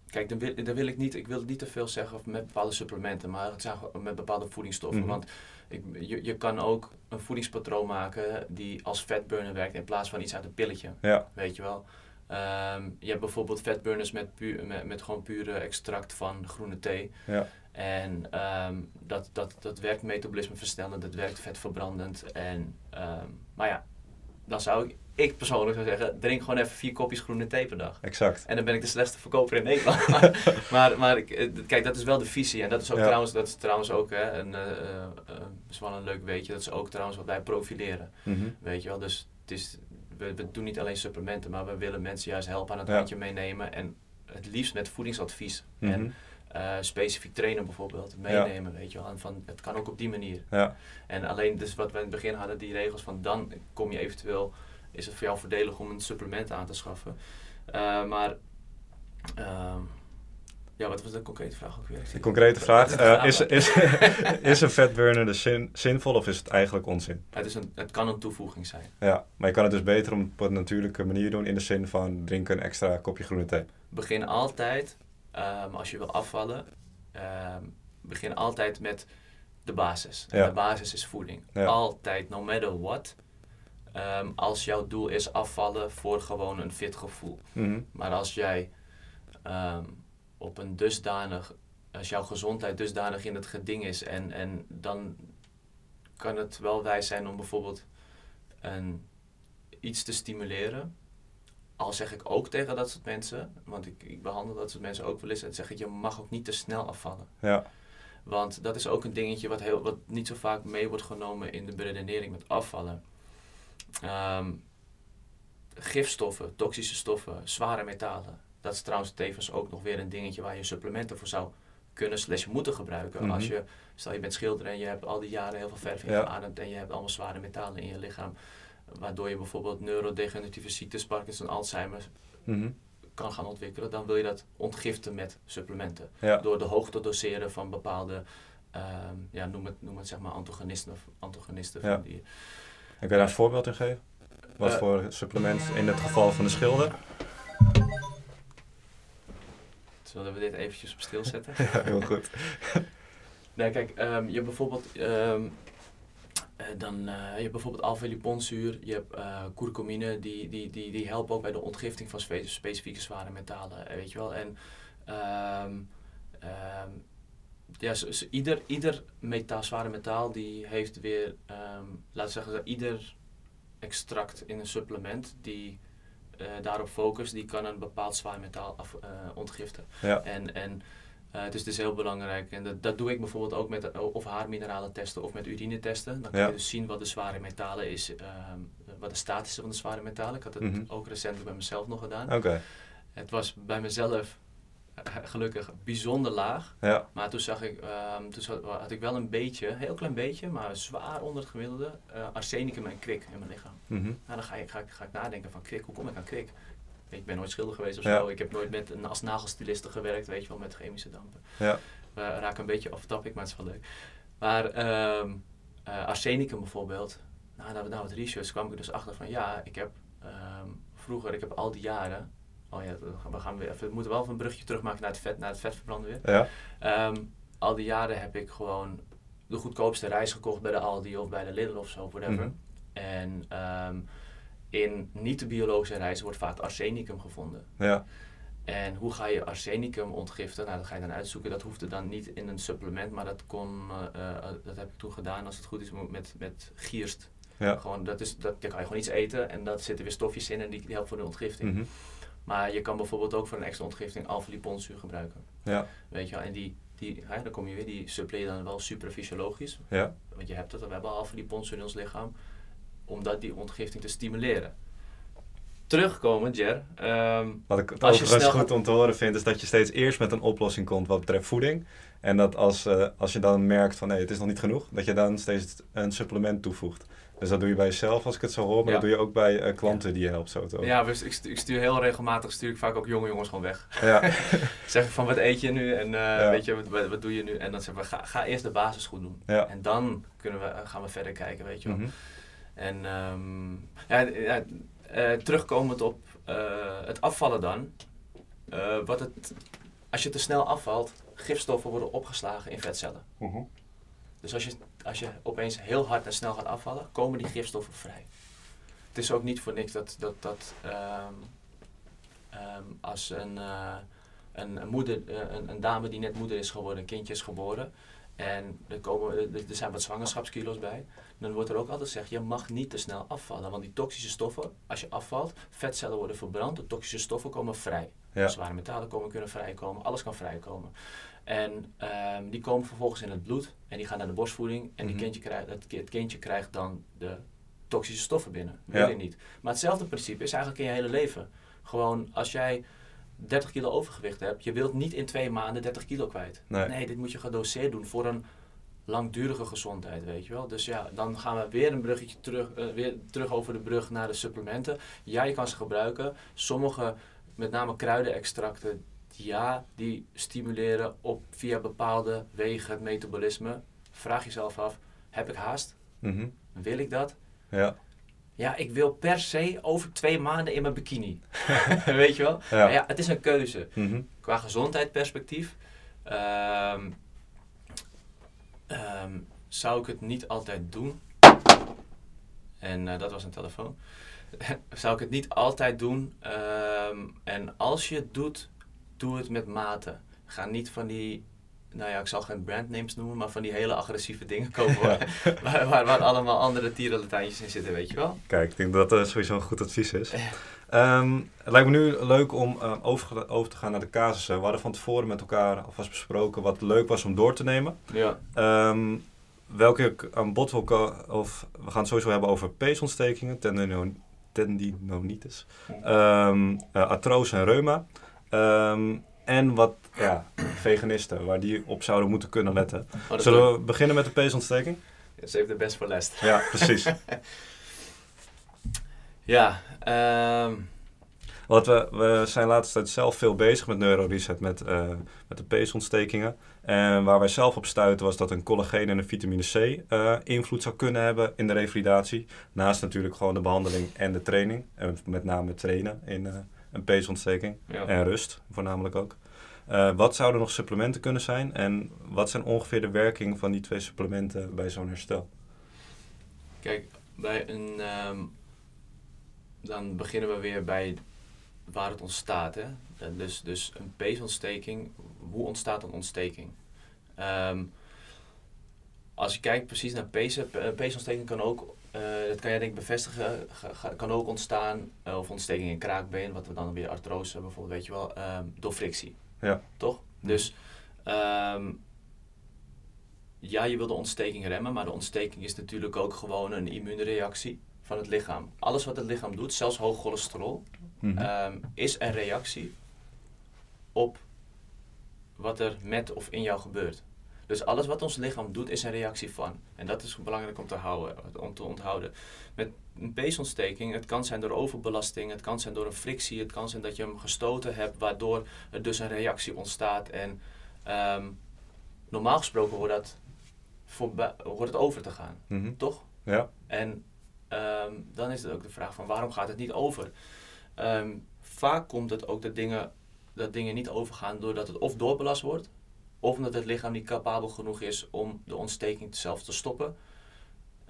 Kijk, dan wil, dan wil ik niet, ik wil niet te veel zeggen of met bepaalde supplementen, maar het zijn met bepaalde voedingsstoffen. Mhm. Want ik, je, je kan ook een voedingspatroon maken die als fatburner werkt in plaats van iets uit een pilletje. Ja, Weet je wel. Ehm, je hebt bijvoorbeeld fatburners met, puur, met, met gewoon pure extract van groene thee. ja. En ehm, dat, dat, dat werkt metabolisme versnellend, dat werkt vetverbrandend. En, ehm, maar ja, dan zou ik, ik persoonlijk zou zeggen, drink gewoon even vier kopjes groene thee per dag. exact. En dan ben ik de slechtste verkoper in Nederland. maar maar, eh, kijk, dat is wel de visie. En dat is ook Ja. trouwens, dat is trouwens ook hè, een, is wel een leuk weetje. Dat is ook trouwens wat wij profileren. Mhm. Weet je wel, dus het is, we, we doen niet alleen supplementen, maar we willen mensen juist helpen aan het handje meenemen. En het liefst met voedingsadvies. Mhm. En eh, specifiek trainen bijvoorbeeld, meenemen, weet je wel. En van, het kan ook op die manier. Ja, En alleen dus wat we in het begin hadden, die regels van dan kom je eventueel, is het voor jou voordelig om een supplement aan te schaffen. Eh, maar, ehm, ja, wat was de concrete vraag ook weer? een concrete vraag. Eh, is is, is, een fatburner dus zin, zinvol of is het eigenlijk onzin? Het, is een, het kan een toevoeging zijn. Ja, maar je kan het dus beter op een natuurlijke manier doen in de zin van drinken een extra kopje groene thee. begin altijd, ehm, als je wil afvallen, ehm, begin altijd met de basis. En Ja. de basis is voeding. Ja. Altijd, no matter what. Ehm, als jouw doel is afvallen voor gewoon een fit gevoel. Mhm. Maar als jij op een dusdanig, als jouw gezondheid dusdanig in het geding is en, en dan kan het wel wijs zijn om bijvoorbeeld een, iets te stimuleren. Al zeg ik ook tegen dat soort mensen, want ik, ik behandel dat soort mensen ook wel eens, en zeg ik, je mag ook niet te snel afvallen. Ja, Want dat is ook een dingetje wat, heel, wat niet zo vaak mee wordt genomen in de beredenering met afvallen. Ehm, gifstoffen, toxische stoffen, zware metalen. Dat is trouwens tevens ook nog weer een dingetje waar je supplementen voor zou kunnen slash moeten gebruiken. Mhm. Als je, stel je bent schilder en je hebt al die jaren heel veel verf Ja. ingeademd en je hebt allemaal zware metalen in je lichaam. Waardoor je bijvoorbeeld neurodegeneratieve ziektes, Parkinson, Alzheimer Mhm. kan gaan ontwikkelen. Dan wil je dat ontgiften met supplementen ja. door de hoogte doseren van bepaalde, ehm, ja, noem het, noem het zeg maar antagonisten, of antagonisten Ja. van die. Daar een voorbeeld in geven? Wat Eh, voor supplement in het geval van de schilder? Zullen we dit eventjes op stil zetten? Ja, heel goed. nee, kijk, ehm, je hebt bijvoorbeeld, eh, dan, eh, je hebt bijvoorbeeld alpha-liponzuur, je hebt curcumine, die, die, die, die helpen ook bij de ontgifting van spe- specifieke zware metalen, weet je wel. En ehm, ja, ieder, ieder metaal, zware metaal die heeft weer, laten we zeggen, ieder extract in een supplement die eh, daarop focust, die kan een bepaald zwaar metaal af, eh, ontgiften. Ja. En, en eh, het is dus heel belangrijk. En dat, dat doe ik bijvoorbeeld ook met of haarmineralen testen of met urine testen. Dan Ja. je dus zien wat de zware metalen is, ehm, wat de status is van de zware metalen. Ik had het Mhm. ook recentelijk bij mezelf nog gedaan. Het was bij mezelf gelukkig bijzonder laag. ja. Maar toen zag ik, ehm, toen had ik wel een beetje, een heel klein beetje, maar zwaar onder het gemiddelde, eh, arsenicum en kwik in mijn lichaam. Nou, dan ga ik, ga, ik, ga ik nadenken van kwik, hoe kom ik aan kwik? Ik ben nooit schilder geweest of Ja. zo. Ik heb nooit met een, als nagelstiliste gewerkt, weet je wel, met chemische dampen. Ja. We raken een beetje off topic, maar het is wel leuk. Maar ehm, eh, arsenicum bijvoorbeeld, nou, na, na wat research kwam ik dus achter van ja, ik heb ehm, vroeger, ik heb al die jaren, oh ja, we, gaan weer even, we moeten wel even een brugje terugmaken naar het vet, naar het vetverbranden weer. Ja. Ehm, al die jaren heb ik gewoon de goedkoopste reis gekocht bij de Aldi of bij de Lidl of zo, whatever. Mhm. En ehm, in niet-biologische reizen wordt vaak arsenicum gevonden. Ja. En hoe ga je arsenicum ontgiften? Nou, dat ga je dan uitzoeken. Dat hoefde dan niet in een supplement, maar dat kon, eh, eh, dat heb ik toen gedaan, als het goed is, met, met gierst. Ja. Gewoon, dat is, dat, dan kan je gewoon iets eten en daar zitten weer stofjes in en die, die helpen voor de ontgifting. Mhm. Maar je kan bijvoorbeeld ook voor een extra ontgifting alpha-liponzuur gebruiken. Ja. Weet je wel, en die, die hè, dan kom je weer, die suppleer je dan wel superfysiologisch. Ja. Want je hebt het, we hebben alpha-liponzuur in ons lichaam. Om dat, die ontgifting te stimuleren. Terugkomen, Jer. ehm, Wat ik het Als overigens snel- goed om te horen vind, is dat je steeds eerst met een oplossing komt wat betreft voeding. En dat als, eh, als je dan merkt van nee, het is nog niet genoeg, dat je dan steeds een supplement toevoegt. Dus dat doe je bij jezelf als ik het zo hoor, maar Ja. dat doe je ook bij eh, klanten die je helpt zo horen. ja, dus ik, stu- ik stuur heel regelmatig stuur ik vaak ook jonge jongens gewoon weg. Ja. Zeg ik van wat eet je nu en eh, weet je, wat, wat, doe je nu? En dan zeggen we ga, ga eerst de basis goed doen. En dan kunnen we, gaan we verder kijken, weet je wel. Mhm. En ehm, ja, eh, terugkomend op het afvallen dan. wat het, als je te snel afvalt, gifstoffen worden opgeslagen in vetcellen. Mhm. Dus als je, als je opeens heel hard en snel gaat afvallen, komen die gifstoffen vrij. Het is ook niet voor niks dat, dat, dat ehm, ehm, als een, eh, een, een moeder, eh, een, een dame die net moeder is geworden, een kindje is geboren, en er, komen, er er zijn wat zwangerschapskilo's bij, dan wordt er ook altijd gezegd, je mag niet te snel afvallen. Want die toxische stoffen, als je afvalt, vetcellen worden verbrand, de toxische stoffen komen vrij. Ja. Zware metalen komen, kunnen vrijkomen, alles kan vrijkomen. En ehm, die komen vervolgens in het bloed en die gaan naar de borstvoeding. En die Mhm. kindje krijgt, het, ki- het kindje krijgt dan de toxische stoffen binnen. Ja. Wil je niet. Maar hetzelfde principe is eigenlijk in je hele leven. Gewoon als jij 30 kilo overgewicht hebt, je wilt niet in twee maanden 30 kilo kwijt. Nee. dit moet je gedoseerd doen voor een langdurige gezondheid, weet je wel. Dus ja, dan gaan we weer een bruggetje terug, eh, weer terug over de brug naar de supplementen. Ja, je kan ze gebruiken. Sommige, met name kruidenextracten, ja, die stimuleren op via bepaalde wegen het metabolisme. Vraag jezelf af, heb ik haast? Mhm. Wil ik dat? Ja. Ja, ik wil per se over twee maanden in mijn bikini. weet je wel? Ja. Maar ja, het is een keuze Mhm. qua gezondheidsperspectief ehm, ehm, zou ik het niet altijd doen. En eh, dat was een telefoon. zou ik het niet altijd doen. ehm, en als je het doet, doe het met mate. Ga niet van die, nou ja, ik zal geen brandnames noemen, maar van die hele agressieve dingen kopen. waar, waar, waar, waar allemaal andere tierenlatijntjes in zitten, weet je wel. Kijk, ik denk dat dat sowieso een goed advies is. Ehm, het lijkt me nu leuk om eh, over, over te gaan naar de casussen. We hadden van tevoren met elkaar alvast besproken wat leuk was om door te nemen. Ja. Ehm, welke ik aan bod wil of we gaan het sowieso hebben over peesontstekingen, tendino- tendinonitis, eh, artrose en reuma. En wat ja, veganisten, waar die op zouden moeten kunnen letten. Oh, Zullen we beginnen met de peesontsteking? Save the best for last. Ja, precies. Ja, Want we, we zijn de laatste tijd zelf veel bezig met neuroreset, met, eh, met de peesontstekingen. En waar wij zelf op stuiten was dat een collageen en een vitamine C eh, invloed zou kunnen hebben in de revalidatie. Naast natuurlijk gewoon de behandeling en de training. En met name trainen in eh, een peesontsteking. ja. En rust voornamelijk ook. Wat zouden nog supplementen kunnen zijn? En wat zijn ongeveer de werking van die twee supplementen bij zo'n herstel? Kijk, bij een. ehm, dan beginnen we weer bij waar het ontstaat. Hè? Eh, Dus, dus een peesontsteking. Hoe ontstaat een ontsteking? Ehm, als je kijkt precies naar pezen, een peesontsteking kan ook, eh, dat kan jij denk ik bevestigen, kan ook ontstaan, eh, of ontsteking in kraakbeen, wat we dan weer artrose bijvoorbeeld, weet je wel, ehm, door frictie. Ja. Toch? Dus ehm, ja, je wil de ontsteking remmen, maar de ontsteking is natuurlijk ook gewoon een immuunreactie van het lichaam. Alles wat het lichaam doet, zelfs hoog cholesterol, Mhm. ehm, is een reactie op wat er met of in jou gebeurt. Dus alles wat ons lichaam doet, is een reactie van. En dat is belangrijk om te, houden, om te onthouden. Met een peesontsteking, het kan zijn door overbelasting, het kan zijn door een frictie, het kan zijn dat je hem gestoten hebt, waardoor er dus een reactie ontstaat. En ehm, normaal gesproken hoort dat hoort het over te gaan, Mhm. toch? Ja. En ehm, dan is het ook de vraag van waarom gaat het niet over? Ehm, vaak komt het ook dat dingen, dat dingen niet overgaan doordat het of doorbelast wordt, of omdat het lichaam niet capabel genoeg is om de ontsteking zelf te stoppen.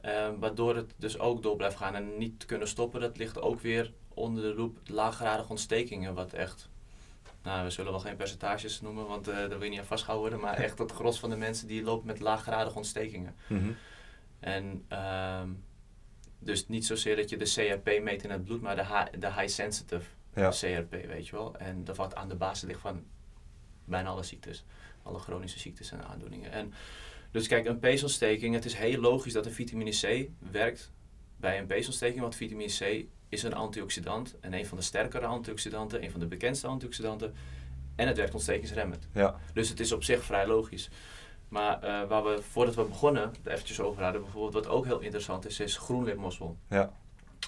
Ehm, waardoor het dus ook door blijft gaan en niet kunnen stoppen. Dat ligt ook weer onder de loep laaggradige ontstekingen, wat echt nou, we zullen wel geen percentages noemen, want uh, daar wil je niet aan vastgehouden worden. Maar echt het gros van de mensen die lopen met laaggradige ontstekingen. Mhm. En dus niet zozeer dat je de CRP meet in het bloed, maar de, de high sensitive Ja. CRP, weet je wel. En dat wat aan de basis ligt van bijna alle ziektes. Alle chronische ziektes en aandoeningen. En dus kijk, een peesontsteking, het is heel logisch dat een vitamine C werkt bij een peesontsteking, want vitamine C is een antioxidant en een van de sterkere antioxidanten, een van de bekendste antioxidanten. En het werkt ontstekingsremmend. Ja. Dus het is op zich vrij logisch. Maar eh, waar we, voordat we begonnen, het eventjes over hadden, bijvoorbeeld wat ook heel interessant is, is groenlipmossel. Ja.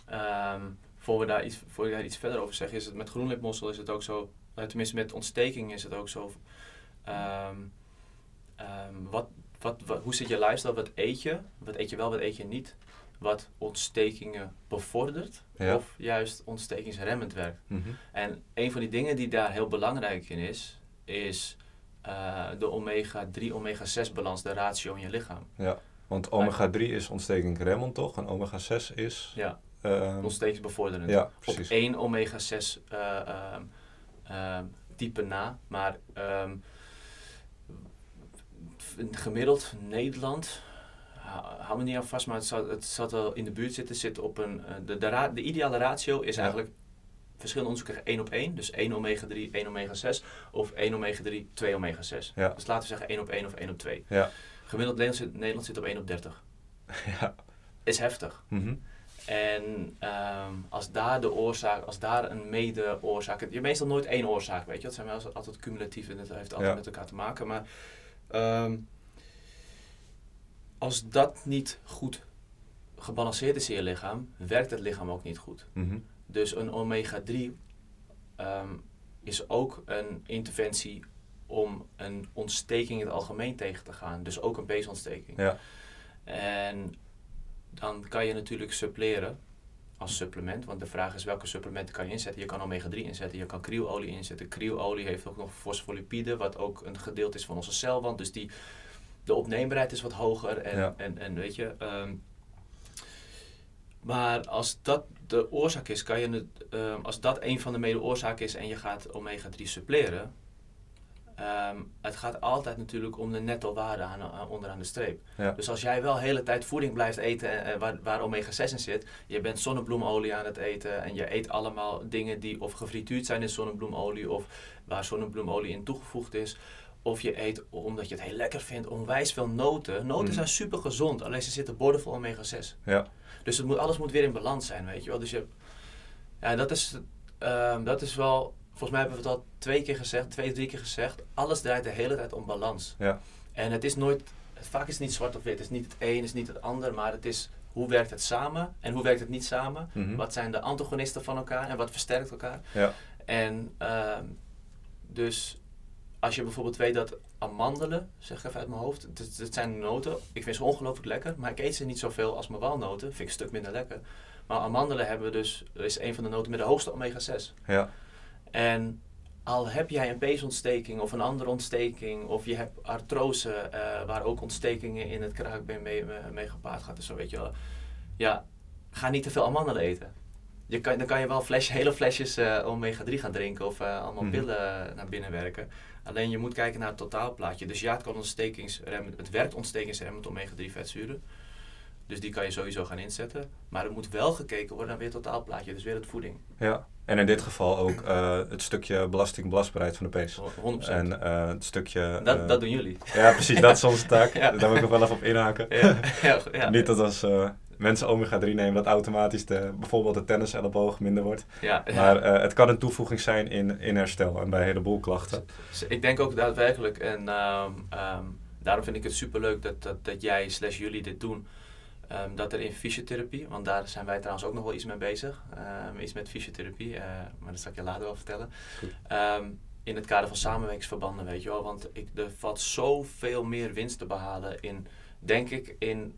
Ehm, voor we daar iets, voor ik daar iets verder over zeg, is het met groenlipmossel is het ook zo, eh, tenminste met ontsteking is het ook zo. ehm, ehm, wat, wat, wat, hoe zit je lifestyle? Wat eet je? Wat eet je wel, wat eet je niet? Wat ontstekingen bevordert Ja. of juist ontstekingsremmend werkt. Mhm. En een van die dingen die daar heel belangrijk in is, is eh, de omega-3, omega-6 balans, de ratio in je lichaam. Want omega-3 is ontstekingsremmend toch? En omega-6 is... Ja, ehm, ontstekingsbevorderend. ja, Op precies. één omega-6 eh, ehm, ehm, type na, maar ehm, gemiddeld Nederland, hou me niet aan vast, maar het zal, het zal wel in de buurt zitten, zit op een, eh, de, de, ideale ratio is Ja. eigenlijk verschillende onderzoeken 1 op 1, dus 1 omega-3, 1 omega-6, of 1 omega-3, 2 omega-6. Ja. Dus laten we zeggen 1 op 1 of 1 op 2. Ja. Gemiddeld Nederland zit, Nederland zit op 1 op 30. ja. Is heftig. Mhm. En ehm, als daar de oorzaak, als daar een mede-oorzaak, je hebt meestal nooit één oorzaak, weet je, dat zijn wel altijd cumulatief en dat heeft altijd Ja. met elkaar te maken. Maar ehm, als dat niet goed gebalanceerd is in je lichaam, werkt het lichaam ook niet goed. Mhm. Dus een omega-3 ehm, is ook een interventie om een ontsteking in het algemeen tegen te gaan. Dus ook een peesontsteking. Ja. En dan kan je natuurlijk suppleren als supplement. Want de vraag is welke supplementen kan je inzetten. Je kan omega-3 inzetten, je kan kriololie inzetten. Kriololie heeft ook nog fosfolipide, wat ook een gedeelte is van onze celwand. Dus die, de opneembaarheid is wat hoger. En, Ja. en, en weet je... ehm, maar als dat de oorzaak is, kan je het, ehm, als dat een van de mede-oorzaken is en je gaat omega-3 suppleren, ehm, het gaat altijd natuurlijk om de netto waarde aan, aan- onderaan de streep. Ja. Dus als jij wel de hele tijd voeding blijft eten eh, waar, waar omega-6 in zit, je bent zonnebloemolie aan het eten en je eet allemaal dingen die of gefrituurd zijn in zonnebloemolie of waar zonnebloemolie in toegevoegd is. Of je eet, omdat je het heel lekker vindt, onwijs veel noten. Noten Mm. zijn super gezond, alleen ze zitten boordevol omega-6. Ja. Dus het moet, alles moet weer in balans zijn, weet je wel. Dus je, ja, dat is, ehm, dat is wel, volgens mij hebben we het al twee keer gezegd, twee, drie keer gezegd. Alles draait de hele tijd om balans. Ja. En het is nooit, vaak is het niet zwart of wit. Het is niet het een, het is niet het ander, maar het is hoe werkt het samen en hoe werkt het niet samen. Mhm. Wat zijn de antagonisten van elkaar en wat versterkt elkaar. Ja. En ehm, dus als je bijvoorbeeld weet dat amandelen, zeg ik even uit mijn hoofd, het, het zijn noten. Ik vind ze ongelooflijk lekker, maar ik eet ze niet zoveel als mijn walnoten. Vind ik een stuk minder lekker. Maar amandelen hebben dus, is een van de noten met de hoogste omega-6. Ja. En al heb jij een peesontsteking of een andere ontsteking, of je hebt artrose, eh, waar ook ontstekingen in het kraakbeen mee, mee, mee gepaard gaat en zo, weet je wel. Ja, ga niet te veel amandelen eten. Je kan, dan kan je wel flesje, hele flesjes eh, omega-3 gaan drinken of eh, allemaal Mhm. pillen eh, naar binnen werken. Alleen je moet kijken naar het totaalplaatje. Dus ja, het, kan ontstekingsremmend, het werkt ontstekingsremmend omega-3 vetzuren. Dus die kan je sowieso gaan inzetten. Maar er moet wel gekeken worden naar weer het totaalplaatje, dus weer het voeding. ja. En in dit geval ook eh, het stukje belastingbelastbaarheid van de pees. 100%. En eh, het stukje... dat, eh, dat doen jullie. Ja, precies. Dat is onze taak. Ja. Daar wil ik nog wel even op inhaken. Ja, ja, ja. Niet dat als mensen omega-3 nemen, dat automatisch de, bijvoorbeeld de tenniselleboog minder wordt. ja. Maar eh, het kan een toevoeging zijn in, in herstel en bij een heleboel klachten. Dus ik denk ook daadwerkelijk, en ehm, ehm, daarom vind ik het superleuk dat, dat, dat jij slash jullie dit doen. Ehm, dat er in fysiotherapie, want daar zijn wij trouwens ook nog wel iets mee bezig. iets met fysiotherapie, eh, maar dat zal ik je later wel vertellen. In het kader van samenwerkingsverbanden, weet je wel. Want ik, er valt zoveel meer winst te behalen in, denk ik, in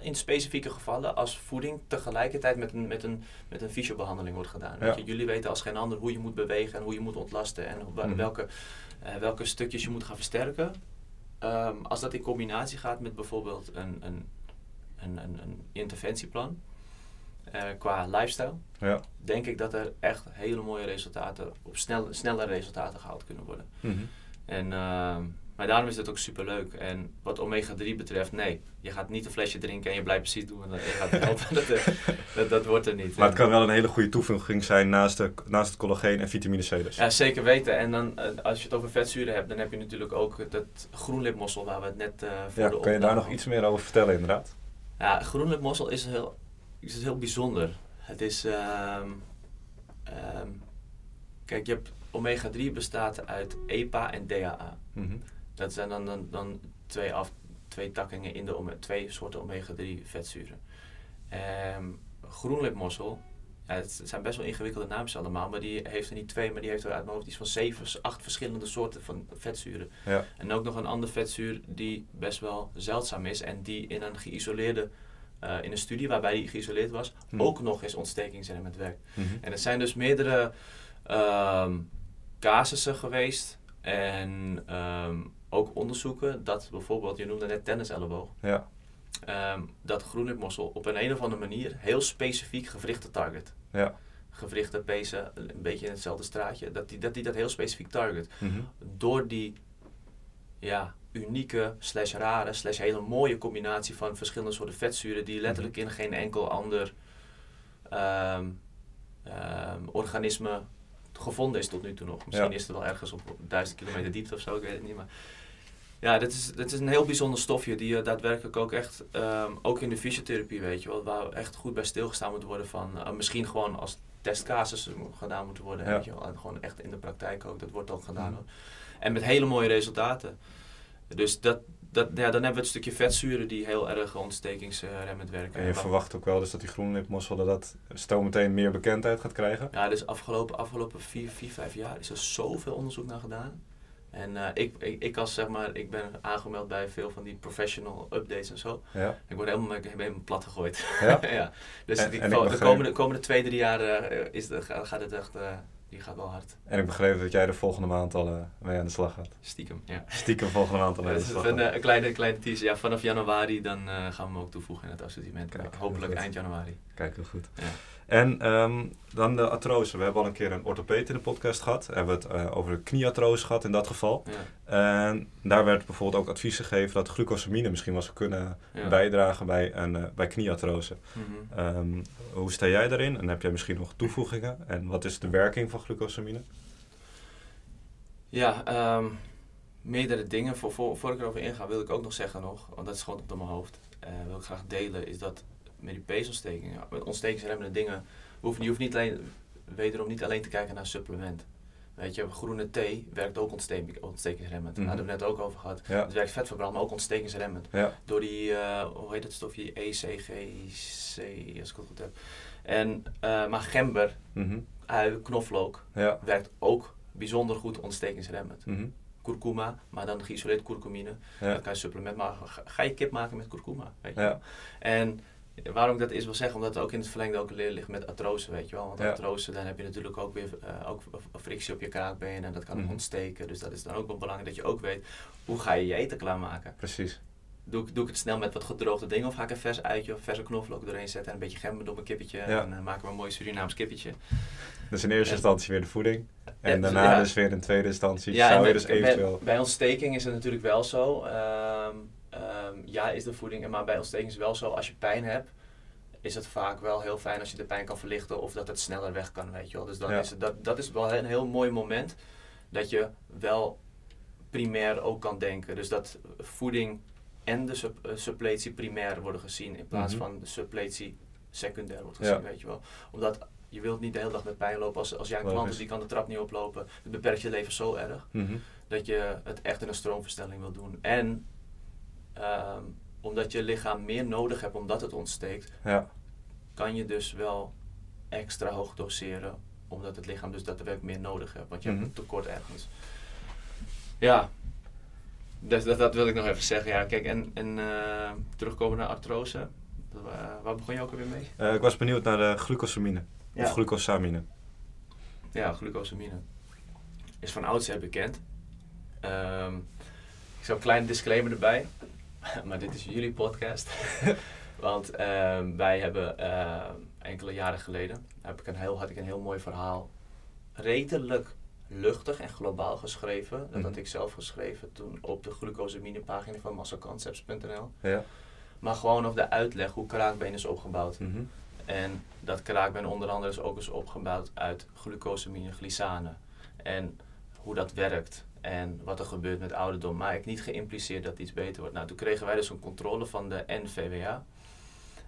in specifieke gevallen als voeding tegelijkertijd met een, met een, met een fysiobehandeling wordt gedaan. Ja. Je, jullie weten als geen ander hoe je moet bewegen en hoe je moet ontlasten en op Mhm. welke, eh, welke stukjes je moet gaan versterken. Ehm, als dat in combinatie gaat met bijvoorbeeld een, een, een, een, een interventieplan eh, qua lifestyle, Ja. denk ik dat er echt hele mooie resultaten, op snel, snelle resultaten gehaald kunnen worden. Mhm. En, ehm, maar daarom is het ook super leuk. En wat omega 3 betreft, nee, je gaat niet een flesje drinken en je blijft precies doen. En je gaat helpen. dat, eh, dat, dat wordt er niet. Maar het kan wel een hele goede toevoeging zijn naast, de, naast het collageen en vitamine C dus. Ja, zeker weten. En dan, eh, als je het over vetzuren hebt, dan heb je natuurlijk ook dat groenlipmossel waar we het net eh voor Ja, de kan je daar nog iets meer over vertellen inderdaad? Ja, groenlipmossel is heel, is heel bijzonder. Het is, ehm, ehm, kijk, je hebt omega 3 bestaat uit EPA en DHA. Mhm. Dat zijn dan, dan, dan twee, af, twee takkingen in de twee soorten omega-3 vetzuren. Ehm groenlipmossel, ja, het zijn best wel ingewikkelde namen allemaal, maar die heeft er niet twee, maar die heeft er uit mijn hoofd iets van zeven, acht verschillende soorten van vetzuren. Ja. En ook nog een ander vetzuur die best wel zeldzaam is en die in een geïsoleerde, eh, in een studie waarbij die geïsoleerd was, Hm. ook nog eens ontstekingsremmend werkt. Mhm. En er zijn dus meerdere ehm, casussen geweest en ehm, ook onderzoeken dat bijvoorbeeld, je noemde net tenniselleboog, Ja. ehm, dat groenlipmossel op een, een of andere manier heel specifiek gewrichten target. Ja. Gewrichten, pezen, een beetje in hetzelfde straatje, dat die dat, die dat heel specifiek target. Mhm. Door die ja, unieke, slash rare, slash hele mooie combinatie van verschillende soorten vetzuren die letterlijk in geen enkel ander ehm, organisme gevonden is tot nu toe nog. Misschien Ja. is het wel ergens op duizend kilometer diepte of zo, ik weet het niet. Maar ja, dit is, dit is een heel bijzonder stofje die je daadwerkelijk ook echt, ehm, ook in de fysiotherapie weet je wel, waar echt goed bij stilgestaan moet worden van, eh, misschien gewoon als testcasus gedaan moeten worden, Ja. weet je wel. En gewoon echt in de praktijk ook, dat wordt ook gedaan. Hoor. En met hele mooie resultaten. Dus dat, dat, ja, dan hebben we het stukje vetzuren die heel erg ontstekingsremmend werken. En je verwacht ook wel dus dat die groenlipmossel dat dat stel meteen meer bekendheid gaat krijgen. Ja, dus afgelopen, afgelopen vier, vier, vijf jaar is er zoveel onderzoek naar gedaan. En eh, ik, ik, ik als zeg maar, ik ben aangemeld bij veel van die professional updates en zo. Ja. Ik word helemaal, ik helemaal plat gegooid. Ja? ja. Dus En- en de komende, komende twee, drie jaar eh, is de, gaat het echt, eh, die gaat wel hard. En ik begreep dat jij de volgende maand al mee aan de slag gaat. Stiekem, ja. Stiekem volgende maand al mee aan de slag een, gaat. een kleine, kleine teaser. Ja, vanaf januari dan gaan we hem ook toevoegen in het assortiment. Kijk, Hopelijk eind januari. Kijk, heel goed. Ja. En ehm, dan de artrose. We hebben al een keer een orthopeet in de podcast gehad. We hebben het eh, over de knieartrose gehad in dat geval. Ja. En daar werd bijvoorbeeld ook advies gegeven dat glucosamine misschien wel zou kunnen Ja. bijdragen bij, een, eh, bij knieartrose. Mhm. Ehm, hoe sta jij daarin? En heb jij misschien nog toevoegingen? En wat is de werking van glucosamine? Ja, ehm, meerdere dingen. Voor, voor, voor ik erover inga wil ik ook nog zeggen nog, want dat is gewoon op mijn hoofd. eh wil ik graag delen, is dat met die peesontstekingen, met ontstekingsremmende dingen, hoef, je hoeft niet alleen, wederom niet alleen te kijken naar supplement. Weet je, groene thee werkt ook ontsteking, ontstekingsremmend. Daar hadden we het net ook over gehad. Ja. Het werkt vetverbrand, maar ook ontstekingsremmend. Ja. Door die, eh, hoe heet dat stofje? ECGC, als ik het goed heb. En, eh, maar gember, Mhm. ui, knoflook, Ja. werkt ook bijzonder goed ontstekingsremmend. Mhm. Kurkuma, maar dan geïsoleerd kurkumine. Dat kan je supplement maken. Ga- je kip maken met kurkuma, weet je. En waarom ik dat is wil zeggen, omdat het ook in het verlengde ook leer ligt met artrose, weet je wel. Want Ja. artrose, dan heb je natuurlijk ook weer eh, ook frictie op je kraakbeen en dat kan Mhm. ontsteken. Dus dat is dan ook wel belangrijk dat je ook weet, hoe ga je je eten klaarmaken? Precies. Doe, ik- doe ik het snel met wat gedroogde dingen of ga ik een vers uitje of verse knoflook doorheen zetten en een beetje gember op een kippetje Ja. en dan maken we een mooi Surinaams kippetje. Dus in eerste En- instantie weer de voeding. En Ja, daarna ja. dus weer in tweede instantie Ja, zou je bij- dus eventueel... Bij, bij ontsteking is het natuurlijk wel zo. ehm, ehm, ja, is de voeding. Maar bij ontsteking is wel zo. Als je pijn hebt, is het vaak wel heel fijn als je de pijn kan verlichten. Of dat het sneller weg kan, weet je wel. Dus dan Ja. is het, dat, dat is wel een heel mooi moment. Dat je wel primair ook kan denken. Dus dat voeding en de sup- eh, suppletie primair worden gezien. In plaats Mhm. van de suppletie secundair wordt Ja. gezien, weet je wel. Omdat je wilt niet de hele dag met pijn lopen. Als, als jij een klant is die kan de trap niet oplopen. Het beperkt je leven zo erg Mhm. dat je het echt in een stroomverstelling wil doen. En ehm, omdat je lichaam meer nodig hebt omdat het ontsteekt, Ja. kan je dus wel extra hoog doseren, omdat het lichaam dus daadwerkelijk meer nodig hebt, want je Mhm. hebt een tekort ergens. Ja, dat, dat wil ik nog even zeggen. Ja, kijk, en, en eh, terugkomen naar artrose. Uh, waar begon je ook alweer mee? Uh, ik was benieuwd naar de glucosamine. Ja. Of glucosamine. Ja, glucosamine. Is van oudsher bekend. Ehm, ik zal een kleine disclaimer erbij. maar dit is jullie podcast. Want ehm, wij hebben ehm, enkele jaren geleden heb ik een heel, had ik een heel mooi verhaal. Redelijk luchtig en globaal geschreven. Dat Mhm. had ik zelf geschreven toen op de glucosamine pagina van massaconcepts.nl. Ja. Maar gewoon op de uitleg hoe kraakbeen is opgebouwd. Mhm. En dat kraakbeen onder andere is ook eens opgebouwd uit glucosamine glycane. En hoe dat werkt en wat er gebeurt met ouderdom. Maar ik niet geïmpliceerd dat iets beter wordt. Nou, toen kregen wij dus een controle van de NVWA.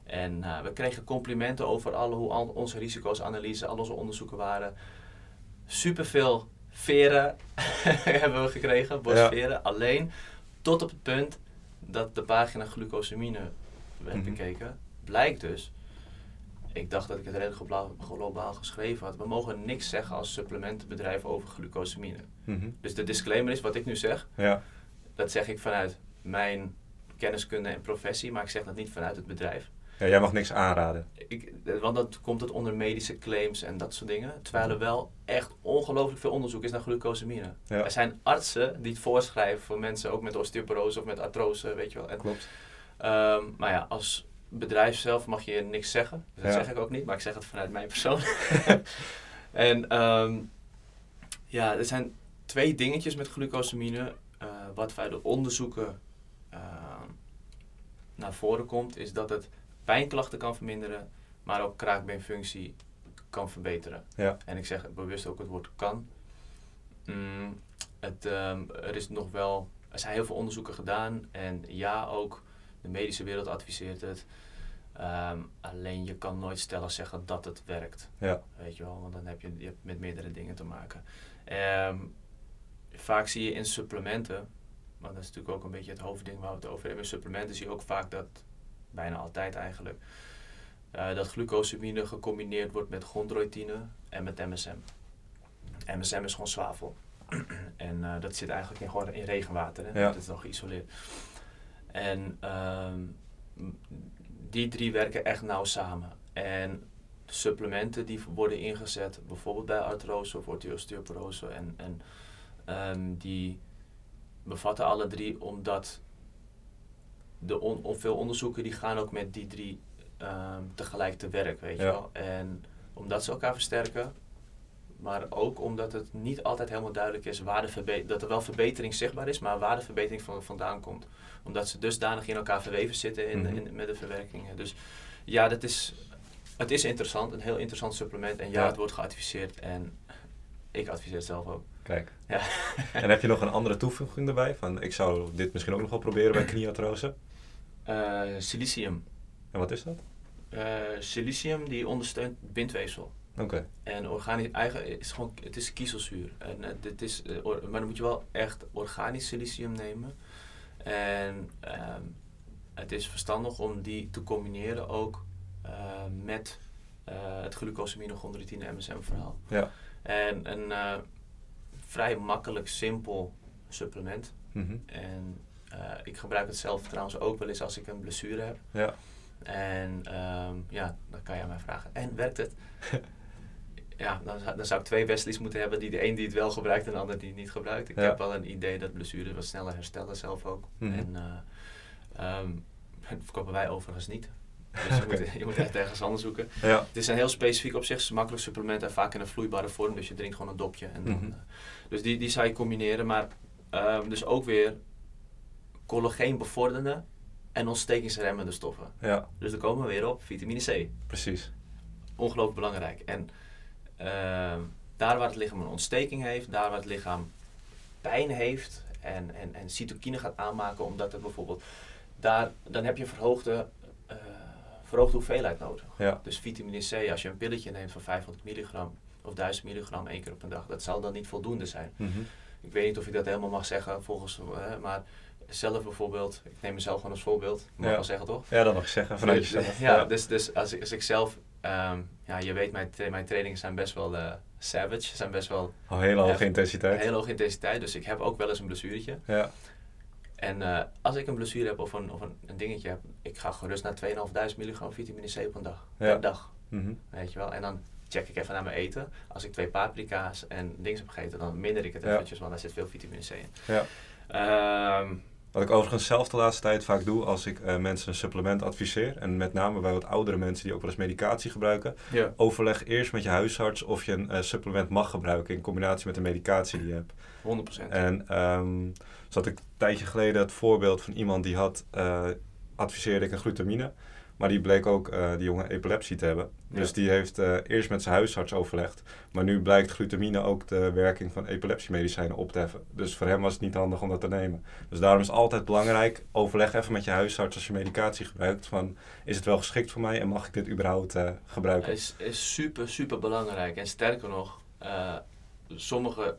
En eh, we kregen complimenten over alle, hoe al onze risicosanalyse, al onze onderzoeken waren. Superveel veren hebben we gekregen, bosveren. Alleen tot op het punt dat de pagina glucosamine werd Mhm. bekeken. Blijkt dus, ik dacht dat ik het redelijk globaal, geschreven had. We mogen niks zeggen als supplementenbedrijf over glucosamine. Mhm. Dus de disclaimer is wat ik nu zeg. Ja. Dat zeg ik vanuit mijn kenniskunde en professie, maar ik zeg dat niet vanuit het bedrijf. ja, jij mag niks aanraden. Ik, want dan komt het onder medische claims en dat soort dingen. Terwijl er wel echt ongelooflijk veel onderzoek is naar glucosamine. Ja. Er zijn artsen die het voorschrijven voor mensen ook met osteoporose of met artrose, weet je wel. En, Klopt. ehm, maar ja, als bedrijf zelf mag je niks zeggen. Dat Ja. zeg ik ook niet, maar ik zeg het vanuit mijn persoon. en ehm, ja, er zijn twee dingetjes met glucosamine. Eh, wat wij de onderzoeken ehm, naar voren komt, is dat het pijnklachten kan verminderen, maar ook kraakbeenfunctie kan verbeteren. Ja. En ik zeg bewust ook het woord kan. Mm, het, ehm, er is nog wel, er zijn heel veel onderzoeken gedaan en ja, ook de medische wereld adviseert het. Ehm, alleen je kan nooit stellen zeggen dat het werkt. Ja. Weet je wel, want dan heb je, je hebt met meerdere dingen te maken. Ehm, vaak zie je in supplementen, maar dat is natuurlijk ook een beetje het hoofdding waar we het over hebben. In supplementen zie je ook vaak dat, bijna altijd eigenlijk, eh, dat glucosamine gecombineerd wordt met chondroitine en met MSM. MSM is gewoon zwavel. en eh, dat zit eigenlijk in, gewoon in regenwater. Hè? Ja. Dat is nog geïsoleerd. En ehm, die drie werken echt nauw samen. En supplementen die worden ingezet, bijvoorbeeld bij artrose of osteoporose, en, en ehm, die bevatten alle drie omdat de on, on- veel onderzoeken die gaan ook met die drie ehm, tegelijk te werk, weet je wel. En omdat ze elkaar versterken, maar ook omdat het niet altijd helemaal duidelijk is waar de dat er wel verbetering zichtbaar is, maar waar de verbetering van, vandaan komt. Omdat ze dusdanig in elkaar verweven zitten in, Mhm. in, met de verwerkingen. Dus ja, dat is, het is interessant, een heel interessant supplement. En ja, Ja. het wordt geadviseerd en ik adviseer het zelf ook. Kijk. Ja. en heb je nog een andere toevoeging erbij? Van, ik zou dit misschien ook nog wel proberen bij knieartrose. Eh, silicium. En wat is dat? Eh, silicium die ondersteunt bindweefsel. Oké. En organisch, eigen, is gewoon, het is kiezelzuur. En, eh, dit is, or- maar dan moet je wel echt organisch silicium nemen. En ehm, het is verstandig om die te combineren ook eh, met eh, het glucosamine chondroitine MSM verhaal. Ja. En een eh, vrij makkelijk, simpel supplement. Mhm. En eh, ik gebruik het zelf trouwens ook wel eens als ik een blessure heb. Ja. En ehm, ja, dan kan je aan mij vragen. En werkt het? ja, dan, zou- dan zou ik twee Wesleys moeten hebben. Die de een die het wel gebruikt en de ander die het niet gebruikt. Ik Ja. heb wel een idee dat blessures wat sneller herstellen zelf ook. Mhm. En eh, ehm, dat verkopen wij overigens niet. Dus je, moet, je moet echt ergens anders zoeken. Ja. Het is een heel specifiek op zich. Makkelijk supplement en vaak in een vloeibare vorm. Dus je drinkt gewoon een dopje. En dan, Mhm. eh, dus die, die zou je combineren. Maar ehm, dus ook weer collageen bevorderende en ontstekingsremmende stoffen. Ja. Dus dan komen we weer op vitamine C. Precies. Ongelooflijk belangrijk. En daar waar het lichaam een ontsteking heeft, daar waar het lichaam pijn heeft en, en, en cytokine gaat aanmaken, omdat er bijvoorbeeld daar, dan heb je verhoogde, eh, verhoogde hoeveelheid nodig. Ja. Dus vitamine C, als je een pilletje neemt van 500 milligram of 1000 milligram één keer op een dag, dat zal dan niet voldoende zijn. Mhm. Ik weet niet of ik dat helemaal mag zeggen volgens, eh, maar zelf bijvoorbeeld, ik neem mezelf gewoon als voorbeeld, mag Ja. wel zeggen toch? Ja, dat mag je zeggen. Vanuit Dus, jezelf. ja, dus, dus als, ik, als ik zelf, ehm, ja, je weet, mijn, tra- mijn trainingen zijn best wel eh, savage, zijn best wel Al hele hoge intensiteit. heel hoge intensiteit. Dus ik heb ook wel eens een blessuretje. Ja. En eh, als ik een blessure heb of een, of een, een dingetje heb, ik ga gerust naar 2.500 milligram vitamine C op een dag. Ja. Per dag, Mhm. weet je wel. En dan check ik even naar mijn eten. Als ik twee paprika's en dingen heb gegeten, dan minder ik het Ja. eventjes, want daar zit veel vitamine C in. Ja. Ehm, Wat ik overigens zelf de laatste tijd vaak doe als ik eh, mensen een supplement adviseer, en met name bij wat oudere mensen die ook wel eens medicatie gebruiken, ja. overleg eerst met je huisarts of je een eh, supplement mag gebruiken in combinatie met de medicatie die je hebt. 100%. En ehm zat ik een tijdje geleden het voorbeeld van iemand die had, eh, adviseerde ik een glutamine. Maar die bleek ook eh, die jongen epilepsie te hebben. Dus Ja. die heeft eh, eerst met zijn huisarts overlegd. Maar nu blijkt glutamine ook de werking van epilepsiemedicijnen op te heffen. Dus voor hem was het niet handig om dat te nemen. Dus daarom is het altijd belangrijk, overleg even met je huisarts als je medicatie gebruikt. Van, is het wel geschikt voor mij en mag ik dit überhaupt eh, gebruiken? is, is super, super belangrijk. En sterker nog, sommige,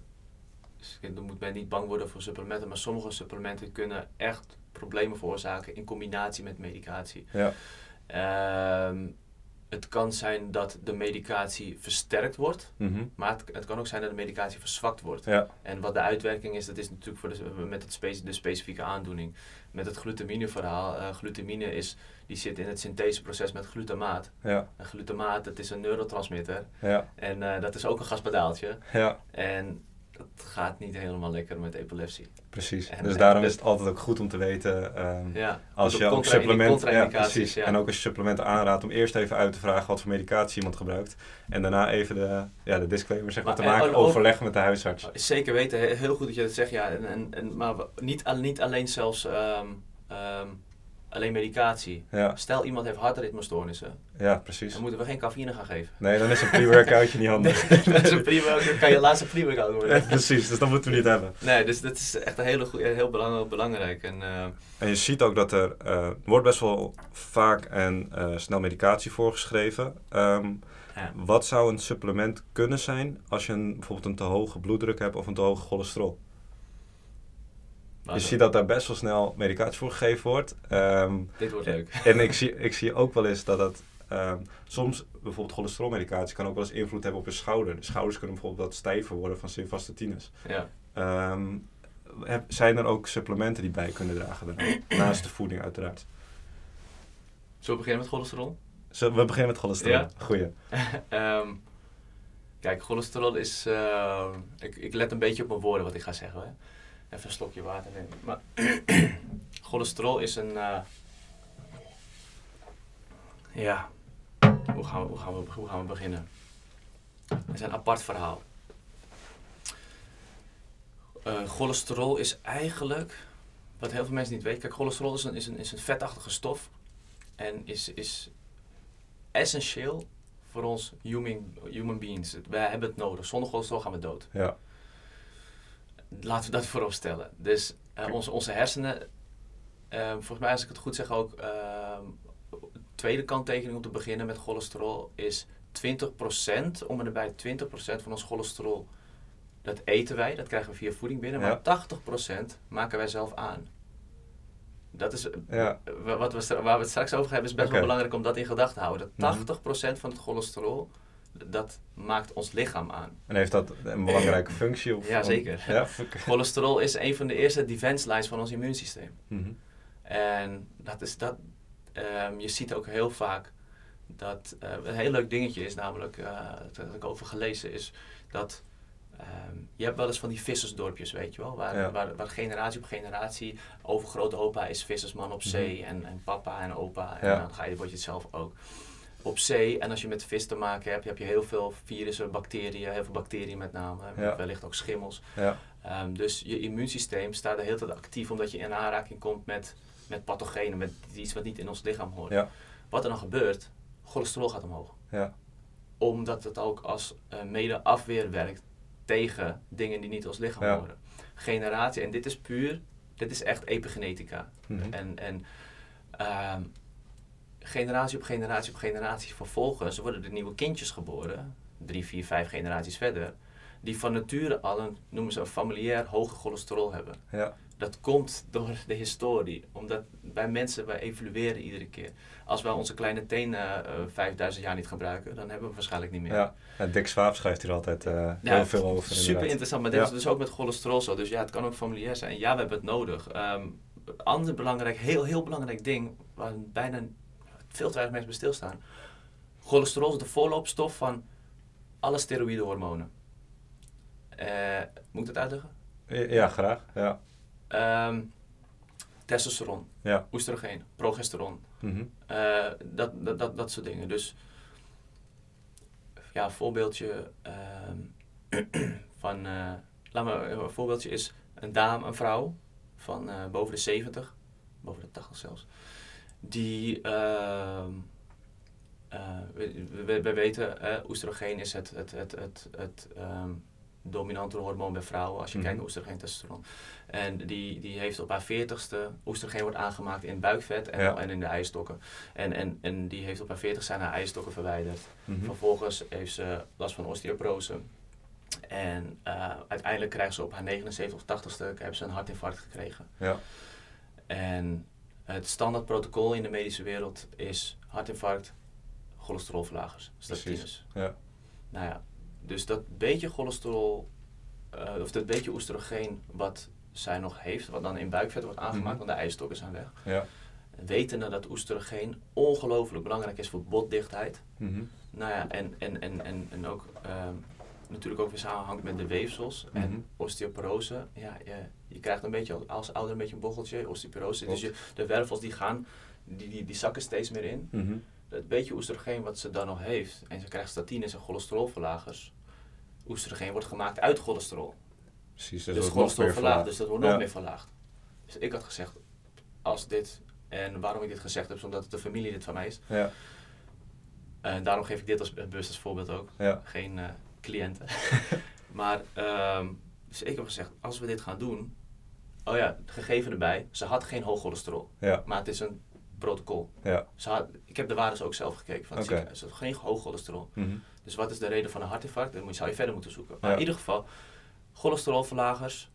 dan moet men niet bang worden voor supplementen, maar sommige supplementen kunnen echt problemen veroorzaken in combinatie met medicatie. Ja, Ehm, het kan zijn dat de medicatie versterkt wordt, mhm. maar het, het kan ook zijn dat de medicatie verzwakt wordt. ja, En wat de uitwerking is, dat is natuurlijk voor de, met het spe- de specifieke aandoening. Met het glutamine verhaal, eh, glutamine is, die zit in het syntheseproces met glutamaat. ja, En glutamaat, dat is een neurotransmitter. ja, En eh, dat is ook een gaspedaaltje. ja. En dat gaat niet helemaal lekker met epilepsie. Precies. En- dus en daarom is het altijd ook goed om te weten ehm, Ja, als je ook supplementen, ja, precies. ja. En ook als je supplementen aanraadt om eerst even uit te vragen wat voor medicatie iemand gebruikt. En daarna even de, ja, de disclaimer zeg maar, Maar- te en- maken, en ook- overleggen met de huisarts. Zeker weten, he- heel goed dat je dat zegt. Ja, en, en, en, maar niet, niet alleen zelfs ehm, alleen medicatie. Ja, Stel iemand heeft hartritmestoornissen, ja, precies. dan moeten we geen cafeïne gaan geven. Nee, dan is een pre-workoutje niet handig. dat is een dan kan je laatste pre-workout worden. Ja, precies, dus dat moeten we niet hebben. Nee, dus dat is echt een hele goeie, heel belangrijk. belangrijk. En, eh, En je ziet ook dat er er wordt best wel vaak en eh, snel medicatie voorgeschreven. Ehm, ja. wat zou een supplement kunnen zijn als je een, bijvoorbeeld een te hoge bloeddruk hebt of een te hoge cholesterol? Maar Je zo, ziet dat daar best wel snel medicatie voor gegeven wordt. Ehm, Dit wordt leuk. En ik zie, ik zie ook wel eens dat het ehm, soms bijvoorbeeld cholesterolmedicatie kan ook wel eens invloed hebben op je schouder. De schouders kunnen bijvoorbeeld wat stijver worden van simvastatines. Ja. Ehm, heb, zijn er ook supplementen die bij kunnen dragen? Naast de voeding uiteraard. Zullen we beginnen met cholesterol? We beginnen met cholesterol. Ja. Goeie. Kijk, cholesterol is. ik, ik let een beetje op mijn woorden wat ik ga zeggen. Hè. Even een slokje water nemen. Maar cholesterol is een. eh, ja. Hoe gaan, we, hoe, gaan we, hoe gaan we beginnen? Het is een apart verhaal. Eh, cholesterol is eigenlijk. Wat heel veel mensen niet weten. Kijk, cholesterol is een, is een, is een vetachtige stof. En is, is essentieel voor ons human, human beings. Wij hebben het nodig. Zonder cholesterol gaan we dood. Ja. Laten we dat voorop stellen. Dus eh, onze, onze hersenen, eh, volgens mij als ik het goed zeg ook, eh, tweede kanttekening om te beginnen met cholesterol is 20%, om en erbij 20% van ons cholesterol, dat eten wij, dat krijgen we via voeding binnen, Ja. maar 80% maken wij zelf aan. Dat is, eh, Ja. wa- wat we, waar we het straks over hebben, is best wel belangrijk om dat in gedachten te houden. Dat Mhm. 80% van het cholesterol, dat maakt ons lichaam aan. En heeft dat een belangrijke functie? Of, Ja, zeker. Ja. Cholesterol is een van de eerste defense lines van ons immuunsysteem. Mhm. En dat is dat. ehm, je ziet ook heel vaak dat eh, een heel leuk dingetje is, namelijk eh, dat heb ik over gelezen, is dat ehm, je hebt wel eens van die vissersdorpjes, weet je wel, waar, Ja. waar, waar generatie op generatie overgrote opa is vissersman op zee Mhm. en, en papa en opa en Ja. dan ga je, word je het zelf ook. Op zee, en als je met vis te maken hebt, heb je heel veel virussen, bacteriën, heel veel bacteriën met name, Ja. wellicht ook schimmels. Ja. Ehm, dus je immuunsysteem staat de hele tijd actief omdat je in aanraking komt met, met pathogenen, met iets wat niet in ons lichaam hoort. Ja. Wat er dan gebeurt, cholesterol gaat omhoog. Ja. Omdat het ook als uh, mede afweer werkt tegen dingen die niet in ons lichaam horen. Generatie, en dit is puur, dit is echt epigenetica. Mhm. En, en ehm, generatie op generatie op generatie vervolgens worden er nieuwe kindjes geboren, drie, vier, vijf generaties verder, die van nature al een, noemen ze een familiair hoge cholesterol hebben. Ja. Dat komt door de historie, omdat bij mensen, wij evolueren iedere keer. Als wij onze kleine teen eh, eh, 5000 jaar niet gebruiken, dan hebben we waarschijnlijk niet meer. Ja. Ja, Dick Swaap schrijft hier altijd eh, Ja, heel veel over. Super inderdaad. interessant, maar dit Ja. is dus ook met cholesterol zo. Dus ja, het kan ook familiair zijn. Ja, we hebben het nodig. Een ander belangrijk, heel, heel belangrijk ding, waar bijna veel te weinig mensen bij stilstaan. Cholesterol is de voorloopstof van alle steroïdehormonen. Eh, moet ik het uitleggen? Ja, graag. Ja. Ehm, testosteron, Ja. oestrogeen, progesteron, Mhm. eh, dat, dat, dat, dat soort dingen. Dus ja, een voorbeeldje ehm, van, eh, laat me, een voorbeeldje is een dame, een vrouw van boven de 70, boven de 80 zelfs, die, ehm, eh, we, we, we weten, eh, oestrogeen is het, het, het, het, het ehm, dominante hormoon bij vrouwen als je Mhm. kijkt naar oestrogeen testosteron. En die, die heeft op haar 40ste, oestrogeen wordt aangemaakt in buikvet en, Ja. en in de eierstokken. En, en, en die heeft op haar 40 zijn haar eierstokken verwijderd. Mhm. Vervolgens heeft ze last van osteoporose. En eh, uiteindelijk krijgt ze op haar 79 of 80ste heeft ze een hartinfarct gekregen. Ja. En het standaard protocol in de medische wereld is hartinfarct, cholesterolverlagers, statines. Ja. Nou ja, dus dat beetje cholesterol, eh, of dat beetje oestrogeen wat zij nog heeft, wat dan in buikvet wordt aangemaakt, Mhm. want de eierstokken zijn weg. Ja. Wetende dat oestrogeen ongelooflijk belangrijk is voor botdichtheid. Mhm. Nou ja, en, en, en, en, en ook ehm, natuurlijk ook weer samenhangt met de weefsels Mhm. en osteoporose. Ja, je, je krijgt een beetje als ouder een beetje een bocheltje, osteoporose. Dus je, de wervels die gaan, die, die, die zakken steeds meer in. Het beetje oestrogeen wat ze dan nog heeft, en ze krijgt statines en cholesterolverlagers. Oestrogeen wordt gemaakt uit cholesterol. Precies. Dus, Dus, dat wordt nog cholesterol meer verlaagd, dus dat wordt nog meer verlaagd. Dus ik had gezegd, als dit, en waarom ik dit gezegd heb, is omdat het de familie dit van mij is. Ja. En daarom geef ik dit als bewust als voorbeeld ook. Ja. Geen eh, cliënten. maar, ehm, dus ik heb gezegd, als we dit gaan doen, oh ja, gegeven erbij, ze had geen hoog cholesterol, Ja. maar het is een protocol. Ja. Ze had, ik heb de waardes ook zelf gekeken van het ziekenhuis. Ze had geen hoog cholesterol. Mhm. Dus wat is de reden van een hartinfarct? Dan moet- zou je verder moeten zoeken. Maar Ja. in ieder geval, cholesterolverlagers,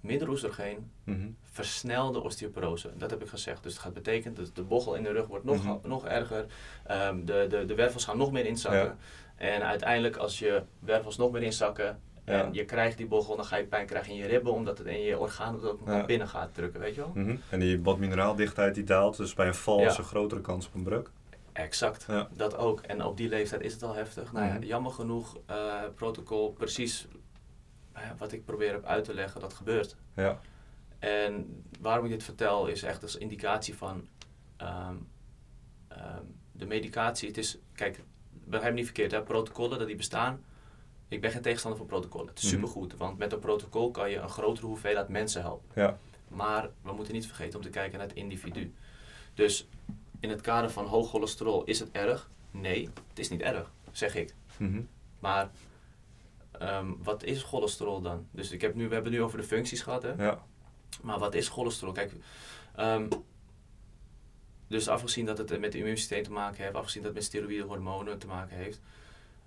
minder oestrogeen, Mhm. versnelde osteoporose. Dat heb ik gezegd. Dus het gaat betekenen dat de bochel in de rug wordt nog, Mhm. nog erger. Ehm, de, de, de wervels gaan nog meer inzakken. Ja. En uiteindelijk als je wervels nog meer inzakken en Ja. je krijgt die bochel, dan ga je pijn krijgen in je ribben, omdat het in je organen ook naar binnen gaat drukken, weet je wel? Mhm. En die botmineraaldichtheid die daalt, dus bij een val is een grotere kans op een breuk. Exact, Ja. dat ook. En op die leeftijd is het al heftig. Nou ja, Mhm. jammer genoeg, eh, protocol, precies eh, wat ik probeer heb uit te leggen, dat gebeurt. Ja. En waarom ik dit vertel is echt als indicatie van ehm, ehm, de medicatie. Het is, kijk, begrijp me niet verkeerd, hè, protocollen dat die bestaan. Ik ben geen tegenstander van protocollen. Het is Mhm. supergoed, want met een protocol kan je een grotere hoeveelheid mensen helpen. Ja. Maar we moeten niet vergeten om te kijken naar het individu. Dus in het kader van hoog cholesterol, is het erg? Nee, het is niet erg, zeg ik. Mhm. Maar ehm, wat is cholesterol dan? Dus ik heb nu, we hebben het nu over de functies gehad, hè? Ja. Maar wat is cholesterol? Kijk, ehm, dus afgezien dat het met het immuunsysteem te maken heeft, afgezien dat het met steroïde hormonen te maken heeft.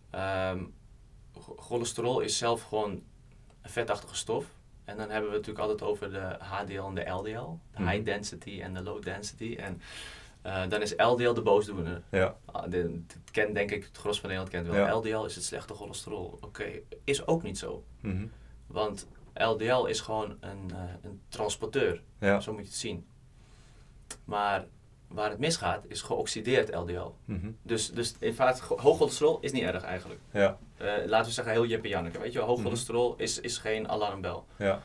ehm, cholesterol is zelf gewoon een vetachtige stof. En dan hebben we het natuurlijk altijd over de HDL en de LDL. De Mhm. high density en de low density. En eh, dan is LDL de boosdoener. Ja. Ah, de, het kent denk ik, het gros van Nederland kent wel. Ja. LDL is het slechte cholesterol. Oké, is ook niet zo. Mhm. Want LDL is gewoon een, eh, een transporteur. Ja. Zo moet je het zien. Maar waar het misgaat is geoxideerd LDL. Mhm. Dus, dus in feite, hoog cholesterol is niet erg eigenlijk. Ja. Eh, laten we zeggen heel Jip en Janneke. Weet je hoog Mhm. cholesterol is, is geen alarmbel. Ja.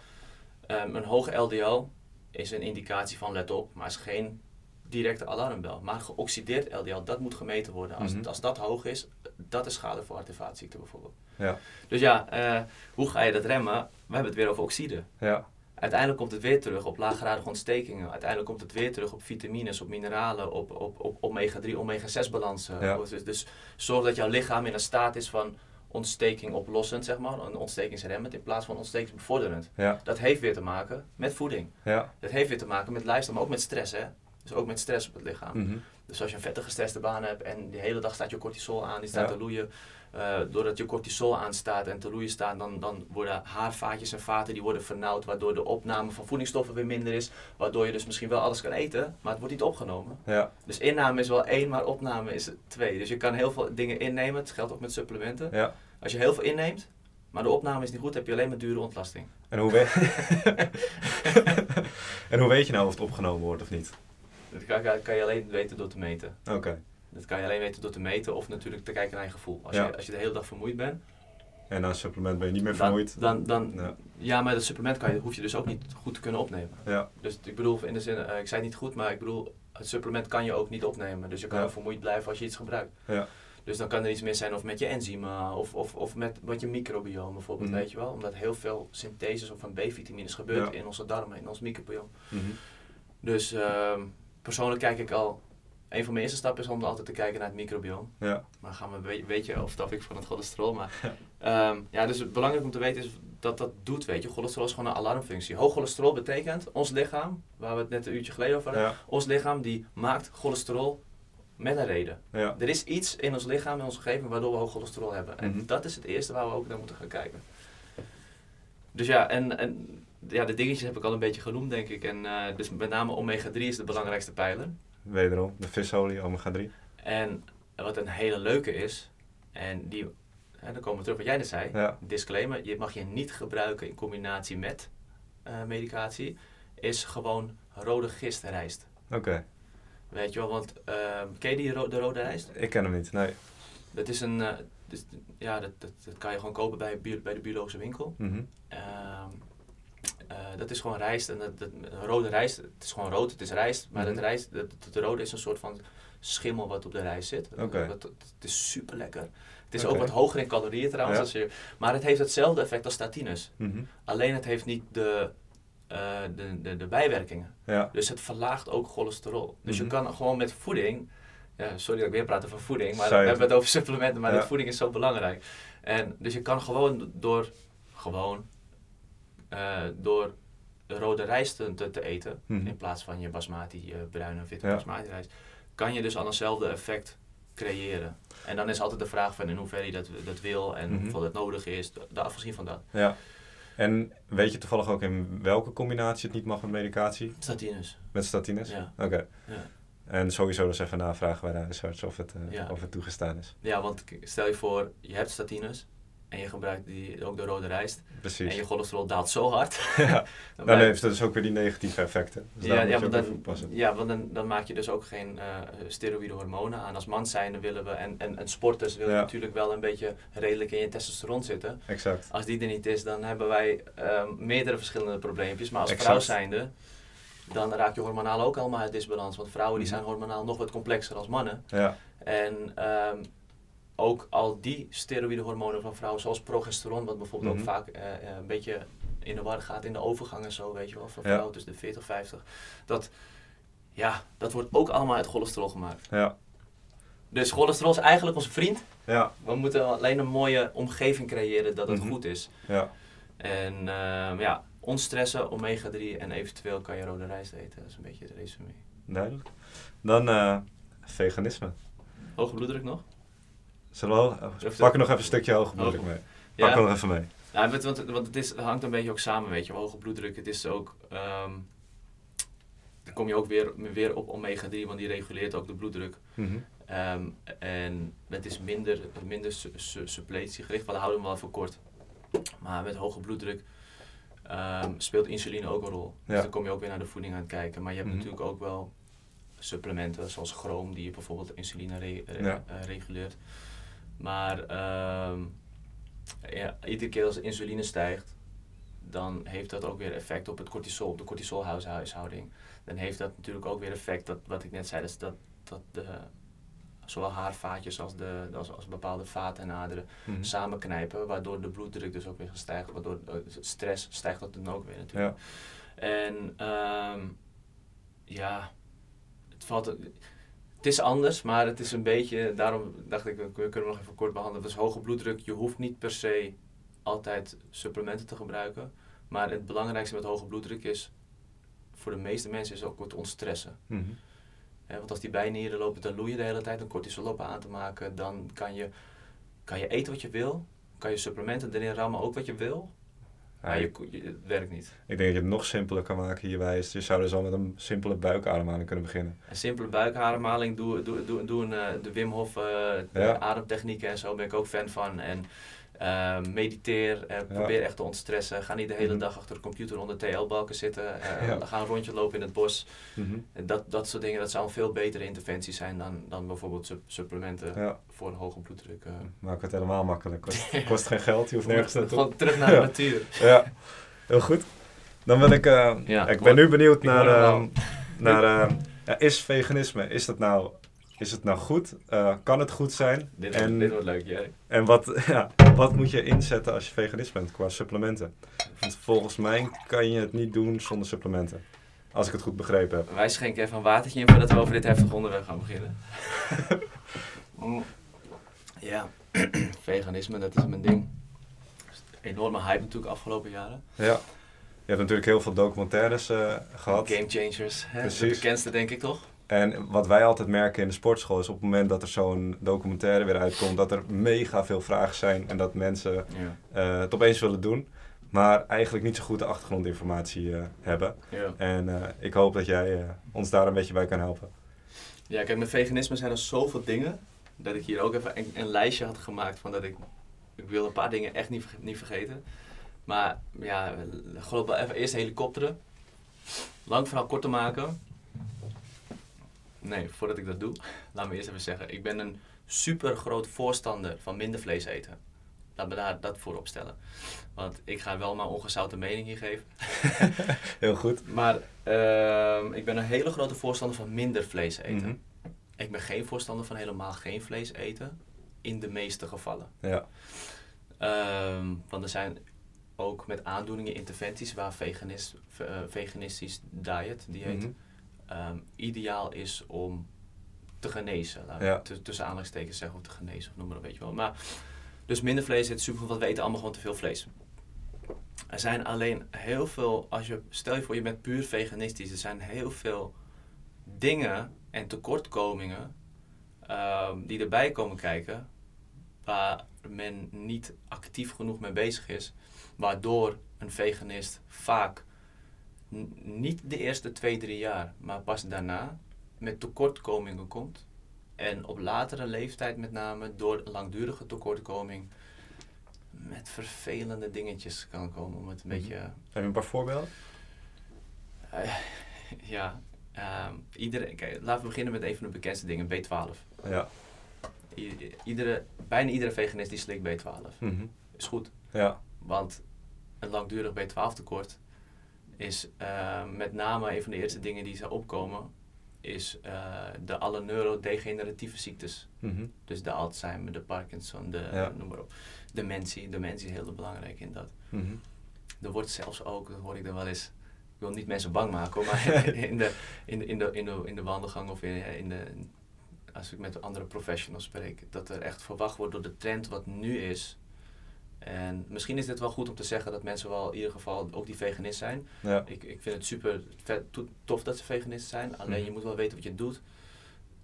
Ehm, een hoog LDL is een indicatie van let op, maar is geen directe alarmbel. Maar geoxideerd LDL, dat moet gemeten worden. Als, Mhm. als dat hoog is, dat is schade voor hart- en vaatziekten bijvoorbeeld. Ja. Dus ja, eh, hoe ga je dat remmen? We hebben het weer over oxide. Ja. Uiteindelijk komt het weer terug op laaggradige ontstekingen. Uiteindelijk komt het weer terug op vitamines, op mineralen, op, op, op omega-3, omega-6 balansen. Ja. Dus, dus zorg dat jouw lichaam in een staat is van ontsteking oplossend, zeg maar. Een ontstekingsremmend in plaats van ontstekingsbevorderend. Ja. Dat heeft weer te maken met voeding. Ja. Dat heeft weer te maken met lifestyle, maar ook met stress, hè. Dus ook met stress op het lichaam. Mhm. Dus als je een vettige gestreste baan hebt en de hele dag staat je cortisol aan, die staat Ja. te loeien. Eh, doordat je cortisol aanstaat en te loeien staat, dan, dan worden haarvaatjes en vaten die worden vernauwd, waardoor de opname van voedingsstoffen weer minder is. Waardoor je dus misschien wel alles kan eten, maar het wordt niet opgenomen. Ja. Dus inname is wel één, maar opname is twee. Dus je kan heel veel dingen innemen, het geldt ook met supplementen. Ja. Als je heel veel inneemt, Maar de opname is niet goed, heb je alleen maar dure ontlasting. En hoe, weet... en hoe weet je nou of het opgenomen wordt of niet? Dat kan, kan- kan je alleen weten door te meten. Oké. Dat kan je alleen weten door te meten of natuurlijk te kijken naar je gevoel. Als, Ja. je, als je de hele dag vermoeid bent, En na een supplement ben je niet meer vermoeid? dan, dan, Ja. ja, maar dat supplement kan je, hoef je dus ook niet goed te kunnen opnemen. Ja. Dus ik bedoel, in de zin, eh, ik zei het niet goed, maar ik bedoel, het supplement kan je ook niet opnemen. Dus je kan Ja. vermoeid blijven als je iets gebruikt. Ja. Dus dan kan er iets mis zijn of met je enzymen of, of, of met wat je microbiome bijvoorbeeld, Mhm. weet je wel. Omdat heel veel syntheses of van B-vitamines gebeurt in onze darmen, in ons microbiome. Mhm. Dus ehm, persoonlijk kijk ik al, een van mijn eerste stappen is om altijd te kijken naar het microbiome. Ja. Maar gaan we, weet, je, of stap ik van het cholesterol. Maar ja. ja, dus het belangrijk om te weten is dat dat doet, weet je. Cholesterol is gewoon een alarmfunctie. Hoog cholesterol betekent, ons lichaam, waar we het net een uurtje geleden over hadden, Ja. ons lichaam die maakt cholesterol met een reden. Ja. Er is iets in ons lichaam, in onze omgeving, waardoor we hoog cholesterol hebben. En Mhm. dat is het eerste waar we ook naar moeten gaan kijken. Dus ja, en, en ja, de dingetjes heb ik al een beetje genoemd, denk ik. En eh, dus met name omega-3 is de belangrijkste pijler. Wederom, de visolie, omega 3. En wat een hele leuke is, en die, hè, dan komen we terug wat jij net zei. Ja. Disclaimer, je mag je niet gebruiken in combinatie met eh, medicatie, is gewoon rode gistrijst. Oké. Weet je wel, want ehm, ken je die ro- de rode rijst? Ik ken hem niet, nee. Dat is een, eh, dus, ja, dat, dat, dat kan je gewoon kopen bij, bij de biologische winkel. Mhm. Ehm, eh, dat is gewoon rijst. En dat, dat, rode rijst, het is gewoon rood, het is rijst. Maar Mhm. dat rijst, dat, rode is een soort van schimmel wat op de rijst zit. Dat- dat- het is super lekker. Het is ook wat hoger in calorieën trouwens. Ja. Als je, maar het heeft hetzelfde effect als statines. Mhm. Alleen het heeft niet de, eh, de, de, de bijwerkingen. Ja. Dus het verlaagt ook cholesterol. Dus Mhm. je kan gewoon met voeding. Ja, sorry dat ik weer praat over voeding, maar we hebben het over supplementen, maar voeding is zo belangrijk. En dus je kan gewoon door, gewoon, eh, door rode rijst te, te- te eten, Mhm. in plaats van je basmati, je bruine of witte Ja. basmati rijst, kan je dus al eenzelfde effect creëren. En dan is altijd de vraag van in hoeverre je dat, dat wil en Mhm. hoeveel het nodig is, de afgezien van dat. ja. En weet je toevallig ook in welke combinatie het niet mag met medicatie? Statines. Met statines? Ja. Oké. Ja. En sowieso dus even navragen bij de huisarts of het, eh, Ja. of het toegestaan is. Ja, want stel je voor, je hebt statines en je gebruikt die, ook de rode rijst. Precies. En je cholesterol daalt zo hard. ja. dan heeft het dus ook weer die negatieve effecten. Dus ja, ja, want dan, ja, want dan, dan maak je dus ook geen eh steroïde hormonen aan. Als man zijnde willen we, en, en, en sporters willen Ja. natuurlijk wel een beetje redelijk in je testosteron zitten. Exact. Als die er niet is, dan hebben wij ehm, meerdere verschillende probleempjes. Maar als Exact. vrouw zijnde, dan raak je hormonaal ook allemaal uit disbalans. Want vrouwen die Mhm. zijn hormonaal nog wat complexer als mannen. Ja. En ehm, ook al die steroïde hormonen van vrouwen, zoals progesteron, wat bijvoorbeeld Mhm. ook vaak eh, eh, een beetje in de war gaat in de overgang en zo, weet je wel, van vrouwen tussen de 40 en 50. Dat, ja, dat wordt ook allemaal uit cholesterol gemaakt. Ja. Dus cholesterol is eigenlijk onze vriend. Ja. We moeten alleen een mooie omgeving creëren dat het Mhm. goed is. Ja. En ehm, ja, ontstressen, omega-3 en eventueel kan je rode rijst eten. Dat is een beetje de resume. Duidelijk. Dan eh, veganisme. Hoge bloeddruk nog? Zullen we wel- Of- pak er nog even een stukje hoge bloeddruk Hoge- mee. Pak er nog even mee. Ja, want, want, want het, is, het hangt een beetje ook samen, weet je. Hoge bloeddruk, het is ook... ehm, dan kom je ook weer, weer op omega-3, want die reguleert ook de bloeddruk. Mhm. Ehm, en het is minder, minder su su suppletiegericht, maar we houden hem wel even kort. Maar met hoge bloeddruk ehm, speelt insuline ook een rol. Dus Ja. dan kom je ook weer naar de voeding aan het kijken. Maar je hebt Mhm. natuurlijk ook wel supplementen zoals chroom, die bijvoorbeeld insuline re- re- Ja. eh, reguleert. Maar ehm, ja, iedere keer als de insuline stijgt, dan heeft dat ook weer effect op het cortisol, op de cortisolhuishouding. Dan heeft dat natuurlijk ook weer effect, dat, wat ik net zei, dus dat, dat de, zowel haarvaatjes als, de, als, als bepaalde vaten en aderen Mhm. samenknijpen, waardoor de bloeddruk dus ook weer stijgt, waardoor eh, stress stijgt dat dan ook weer natuurlijk. Ja. En ehm, ja, het valt. Het is anders, maar het is een beetje. Daarom dacht ik, we kunnen nog even kort behandelen. Dus hoge bloeddruk, je hoeft niet per se altijd supplementen te gebruiken. Maar het belangrijkste met hoge bloeddruk is, voor de meeste mensen, is ook het ontstressen. Mhm. Hè, want als die bijnieren lopen te loeien de hele tijd, een cortisol lopen aan te maken, dan kan je, kan je eten wat je wil. Kan je supplementen erin rammen, ook wat je wil. Ja, je, het werkt niet. ik denk dat je het nog simpeler kan maken hierbij. Je zou dus al met een simpele buikademhaling kunnen beginnen. Een simpele buikademhaling, doe, doe, doe, doe een, eh, de Wim Hof eh, Ja. ademtechnieken en zo ben ik ook fan van. En Eh, mediteer, probeer echt te ontstressen. Ga niet de hele Mhm. dag achter de computer onder TL-balken zitten. Eh, Ja. Ga een rondje lopen in het bos. Mhm. Dat, dat soort dingen, dat zou een veel betere interventie zijn dan, dan bijvoorbeeld sup- supplementen Ja, voor een hoge bloeddruk. eh. maak het helemaal makkelijk. Kost, kost geen geld, je hoeft nergens naartoe. Gewoon terug naar de natuur. Ja, heel goed. Dan wil ik, eh, Ja, ik ben nu benieuwd naar, eh, naar is veganisme, is dat nou, is het nou goed? Eh, kan het goed zijn? Dit, En- dit wordt leuk, jij. En wat, ja, wat moet je inzetten als je veganist bent qua supplementen? Want volgens mij kan je het niet doen zonder supplementen. Als ik het goed begrepen heb. Wij schenken even een watertje in voordat we over dit heftige onderwerp gaan beginnen. Mm. ja, veganisme, dat is mijn ding. Enorme hype natuurlijk afgelopen jaren. Ja. Je hebt natuurlijk heel veel documentaires eh, gehad. Game Changers, hè? de Precies. bekendste denk ik toch? En wat wij altijd merken in de sportschool is op het moment dat er zo'n documentaire weer uitkomt, dat er mega veel vragen zijn en dat mensen Ja. eh, het opeens willen doen, maar eigenlijk niet zo goed de achtergrondinformatie eh, hebben. ja. En eh, ik hoop dat jij ons daar een beetje bij kan helpen. Ja, kijk, met veganisme zijn er zoveel dingen dat ik hier ook even een, een lijstje had gemaakt van dat ik, ik wil een paar dingen echt niet, niet vergeten. Maar ja, globaal even eerst helikopteren. Lang verhaal kort te maken. Nee, voordat ik dat doe, laat me eerst even zeggen. Ik ben een super groot voorstander van minder vlees eten. Laat me daar dat voor opstellen. Want ik ga wel mijn ongezouten mening hier geven. Heel goed. Maar ehm, ik ben een hele grote voorstander van minder vlees eten. Mhm. Ik ben geen voorstander van helemaal geen vlees eten. In de meeste gevallen. Ja. Ehm, want er zijn ook met aandoeningen interventies waar veganis, ve- eh, veganistisch diet, dieet, Mhm. Ehm, ideaal is om te genezen. Laten Ja. tu- tussen aanhalingstekens zeggen of te genezen, of noem maar op, weet je wel. Maar, dus minder vlees eten super, want we eten allemaal gewoon te veel vlees. Er zijn alleen heel veel, als je, stel je voor je bent puur veganistisch, er zijn heel veel dingen en tekortkomingen ehm, die erbij komen kijken, waar men niet actief genoeg mee bezig is, waardoor een veganist vaak niet de eerste twee, drie jaar, maar pas daarna met tekortkomingen komt. En op latere leeftijd met name door langdurige tekortkoming met vervelende dingetjes kan komen. Om het een Mhm. beetje Heb je een paar voorbeelden? eh, ja, iedere, kijk, laten we beginnen met een van de bekendste dingen, B12. Ja. I- iedere, bijna iedere veganist die slikt B12. Mhm. Is goed, Ja. want een langdurig B12 tekort is eh, met name een van de eerste dingen die zou opkomen, is eh, de alle neurodegeneratieve ziektes. Mhm. Dus de Alzheimer, de Parkinson, de, Ja. noem maar op. Dementie, dementie is heel belangrijk in dat. Mhm. Er wordt zelfs ook, dat hoor ik dan wel eens, ik wil niet mensen bang maken, maar in de, in de, in de, in de, in de wandelgang of in, in de, als ik met andere professionals spreek, dat er echt verwacht wordt door de trend wat nu is. En misschien is dit wel goed om te zeggen dat mensen wel in ieder geval ook die veganist zijn. Ja. Ik, ik vind het super vet, tof dat ze veganist zijn, alleen Mhm. je moet wel weten wat je doet.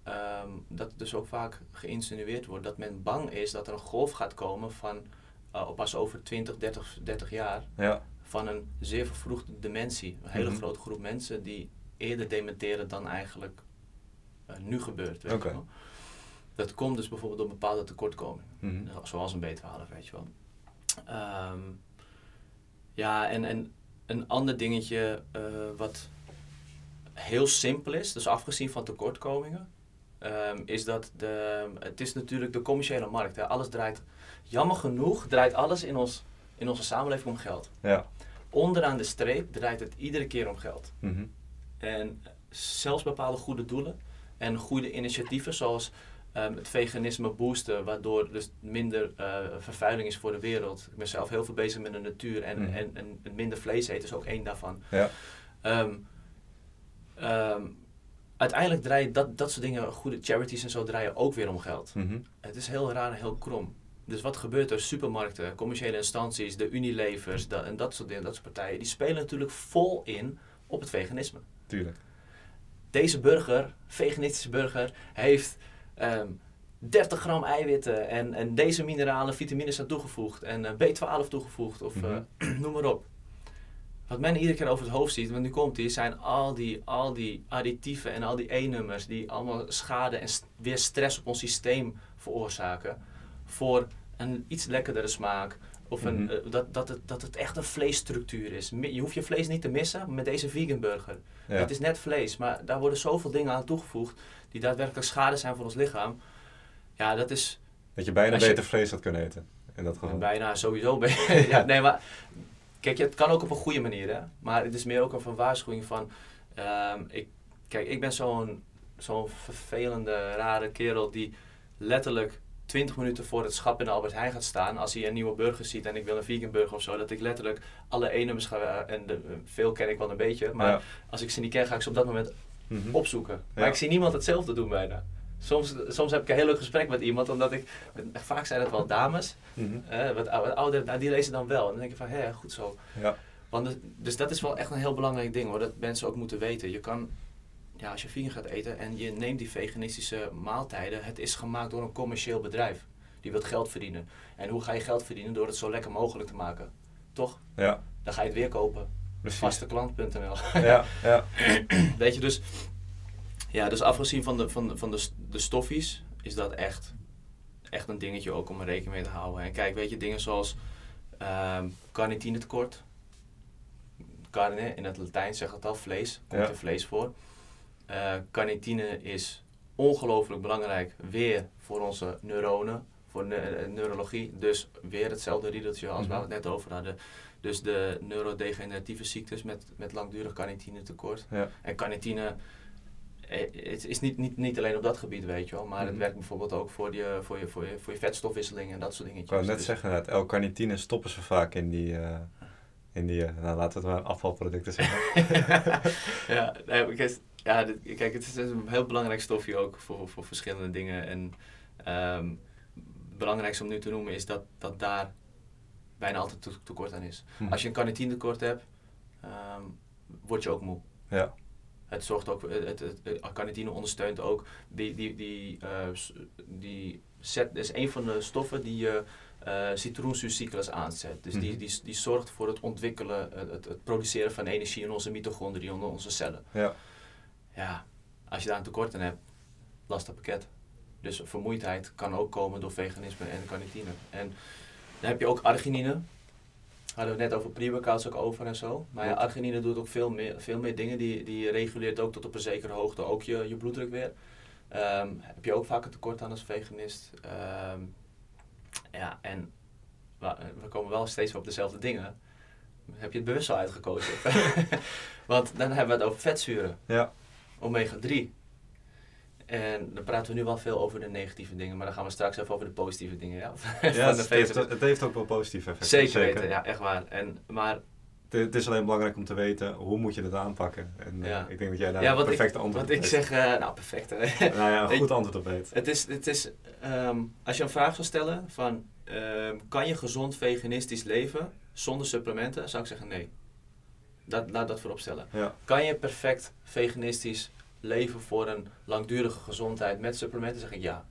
Ehm, dat het dus ook vaak geïnsinueerd wordt dat men bang is dat er een golf gaat komen van uh, pas over 20, 30, 30 jaar Ja. van een zeer vervroegde dementie. Een hele Mhm. grote groep mensen die eerder dementeren dan eigenlijk eh, nu gebeurt. Weet je wel. Dat komt dus bijvoorbeeld door bepaalde tekortkomingen. Mhm. Zoals een B12, weet je wel. Ehm, ja, en, en een ander dingetje eh, wat heel simpel is, dus afgezien van tekortkomingen, ehm, is dat de, het is natuurlijk de commerciële markt. Hè. Alles draait, jammer genoeg, draait alles in, ons, in onze samenleving om geld. Ja. Onderaan de streep draait het iedere keer om geld. Mhm. En zelfs bepaalde goede doelen en goede initiatieven zoals ehm, het veganisme boosten, waardoor dus minder eh, vervuiling is voor de wereld. Ik ben zelf heel veel bezig met de natuur en, Mhm. en, en, en minder vlees eten is ook één daarvan. Ja. Ehm, ehm, uiteindelijk draaien dat, dat soort dingen, goede charities en zo, draaien ook weer om geld. Mhm. Het is heel raar en heel krom. Dus wat gebeurt er? Supermarkten, commerciële instanties, de Unilevers dat, en dat soort dingen, dat soort partijen, die spelen natuurlijk vol in op het veganisme. Tuurlijk. Deze burger, veganistische burger, heeft ehm 30 gram eiwitten en, en deze mineralen, vitamines aan toegevoegd en eh, B12 toegevoegd of Mhm. eh, noem maar op. Wat men iedere keer over het hoofd ziet, want nu komt die, zijn al die, al die additieven en al die E-nummers die allemaal schade en st- weer stress op ons systeem veroorzaken voor een iets lekkerdere smaak. Of een, Mhm. eh, dat, dat, het, dat het echt een vleesstructuur is. Je hoeft je vlees niet te missen met deze vegan burger. Ja. Het is net vlees, maar daar worden zoveel dingen aan toegevoegd die daadwerkelijk schade zijn voor ons lichaam. Ja, dat is Dat je bijna je- beter vlees had kunnen eten. In dat geval. bijna sowieso. ben je- ja, nee, maar kijk, het kan ook op een goede manier, hè. Maar het is meer ook een waarschuwing van... ehm, ik, kijk, ik ben zo'n zo'n vervelende, rare kerel die letterlijk 20 minuten voor het schap in de Albert Heijn gaat staan. Als hij een nieuwe burger ziet en ik wil een vegan burger of zo. Dat ik letterlijk alle E-nummers ga... En de, veel ken ik wel een beetje. Maar Ja. als ik ze niet ken, ga ik ze op dat moment Mhm. opzoeken. Maar Ja. ik zie niemand hetzelfde doen bijna. Soms, soms heb ik een heel leuk gesprek met iemand, omdat ik... Vaak zijn het wel dames, Mhm. eh, wat ou- wat ouder, nou, die lezen dan wel. En dan denk ik van, hé, goed zo. Ja. Want het- dus dat is wel echt een heel belangrijk ding hoor, dat mensen ook moeten weten. Je kan, ja, als je vegan gaat eten en je neemt die veganistische maaltijden, het is gemaakt door een commercieel bedrijf. Die wil geld verdienen. En hoe ga je geld verdienen? Door het zo lekker mogelijk te maken. Toch? Ja, Dan ga je het weer kopen. Vasteklant.nl. Ja, ja. Weet je, dus, ja, dus afgezien van de, van de, van de, de stoffies, is dat echt, echt een dingetje ook om er rekening mee te houden. En kijk, weet je, dingen zoals ehm carnitine tekort. Carne, in het Latijn zegt het al, vlees, komt Ja. er vlees voor. Eh carnitine is ongelooflijk belangrijk weer voor onze neuronen, voor ne- eh, neurologie. Dus weer hetzelfde riedeltje als waar we het net over hadden. Dus de neurodegeneratieve ziektes met, met langdurig carnitine tekort. Ja. En carnitine eh, het is niet, niet, niet alleen op dat gebied, weet je wel. Maar het Mhm. werkt bijvoorbeeld ook voor je, voor je, voor je, voor je vetstofwisseling en dat soort Ik dingetjes. wou net Dus- zeggen, het L-carnitine stoppen ze vaak in die, eh, in die eh, nou laten we het maar afvalproducten zeggen. ja, nee, kijk, ja, dit- kijk, het is een heel belangrijk stofje ook voor, voor verschillende dingen. En ehm, het belangrijkste om nu te noemen is dat, dat daar bijna altijd te- tekort aan is. Hm. Als je een carnitine tekort hebt, ehm, word je ook moe. Ja, Het zorgt ook, het, het, carnitine ondersteunt ook die, die, die, eh, die zet, is een van de stoffen die je eh citroensuurcyclus aanzet. Dus die, Mhm. die, die zorgt voor het ontwikkelen, het, het, produceren van energie in onze mitochondriën, in onze cellen. ja. Ja, als je daar een tekort aan hebt, lastig pakket. Dus vermoeidheid kan ook komen door veganisme en carnitine. En dan heb je ook arginine. Hadden we het net over pre-workouts ook over en zo. Maar ja, arginine doet ook veel meer, veel meer dingen. Die, die reguleert ook tot op een zekere hoogte ook je, je bloeddruk weer. Ehm, heb je ook vaak een tekort aan als veganist. Ehm, ja, en we komen wel steeds weer op dezelfde dingen. Heb je het bewust wel uitgekozen? Want dan hebben we het over vetzuren ja. omega 3. En dan praten we nu wel veel over de negatieve dingen, maar dan gaan we straks even over de positieve dingen. Ja? het, heeft, het heeft ook wel positieve effecten. Zeker weten, ja, echt waar. En, maar Het, is alleen belangrijk om te weten hoe moet je het aanpakken. En eh, Ja. ik denk dat jij daar ja, een wat ik, perfecte antwoord wat op ik weet. zeg, eh, nou perfect. hè. Nou ja, een Ik- goed antwoord op weet. het is, het is ehm, als je een vraag zou stellen van, ehm, kan je gezond veganistisch leven zonder supplementen? Zou ik zeggen nee. Dat, laat dat voorop stellen. Ja. Kan je perfect veganistisch leven voor een langdurige gezondheid met supplementen? Zeg ik ja.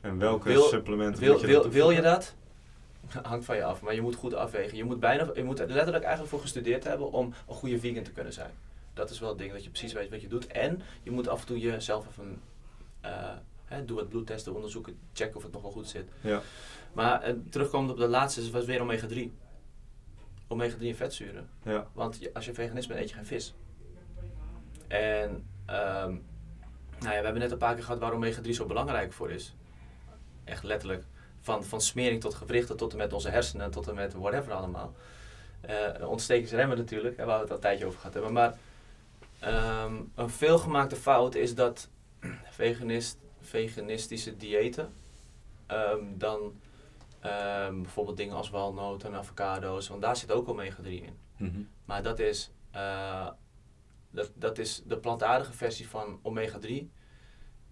En welke Wil- supplementen Wil, je wil, wil je dat? Hangt van je af, maar je moet goed afwegen. Je moet, bijna, je moet er letterlijk eigenlijk voor gestudeerd hebben om een goede vegan te kunnen zijn. Dat is wel het ding, dat je precies weet wat je doet. En je moet af en toe jezelf even, hè, doe wat bloedtesten, onderzoeken, checken of het nog wel goed zit. Ja. Maar eh, terugkomend op de laatste, was weer omega 3. Omega 3 en vetzuren. Ja. Want je- als je veganist bent, eet je geen vis. En ehm, nou ja, we hebben net een paar keer gehad waar omega 3 zo belangrijk voor is. Echt letterlijk. Van, van smering tot gewrichten, tot en met onze hersenen, tot en met whatever allemaal. Eh ontstekingsremmen natuurlijk, waar we het al een tijdje over gehad hebben. Maar ehm, een veelgemaakte fout is dat veganist, veganistische diëten ehm, dan bijvoorbeeld dingen als walnoten en avocado's, want daar zit ook omega 3 in. Mhm. Maar dat is, eh, dat, dat is de plantaardige versie van omega 3.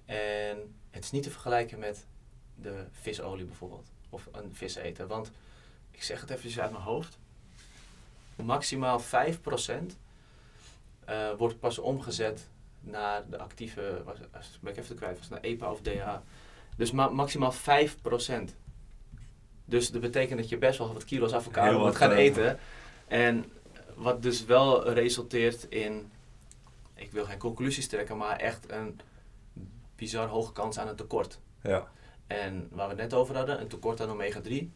En het is niet te vergelijken met de visolie bijvoorbeeld. Of een vis eten. Want ik zeg het even uit mijn hoofd. Maximaal 5% eh wordt pas omgezet naar de actieve, was, ben ik even kwijt, was naar EPA of DHA. Dus ma- maximaal 5%. Dus dat betekent dat je best wel wat kilo's avocado moet gaan eh, eten. En wat dus wel resulteert in, ik wil geen conclusies trekken, maar echt een bizar hoge kans aan een tekort. Ja. En waar we het net over hadden, een tekort aan omega-3.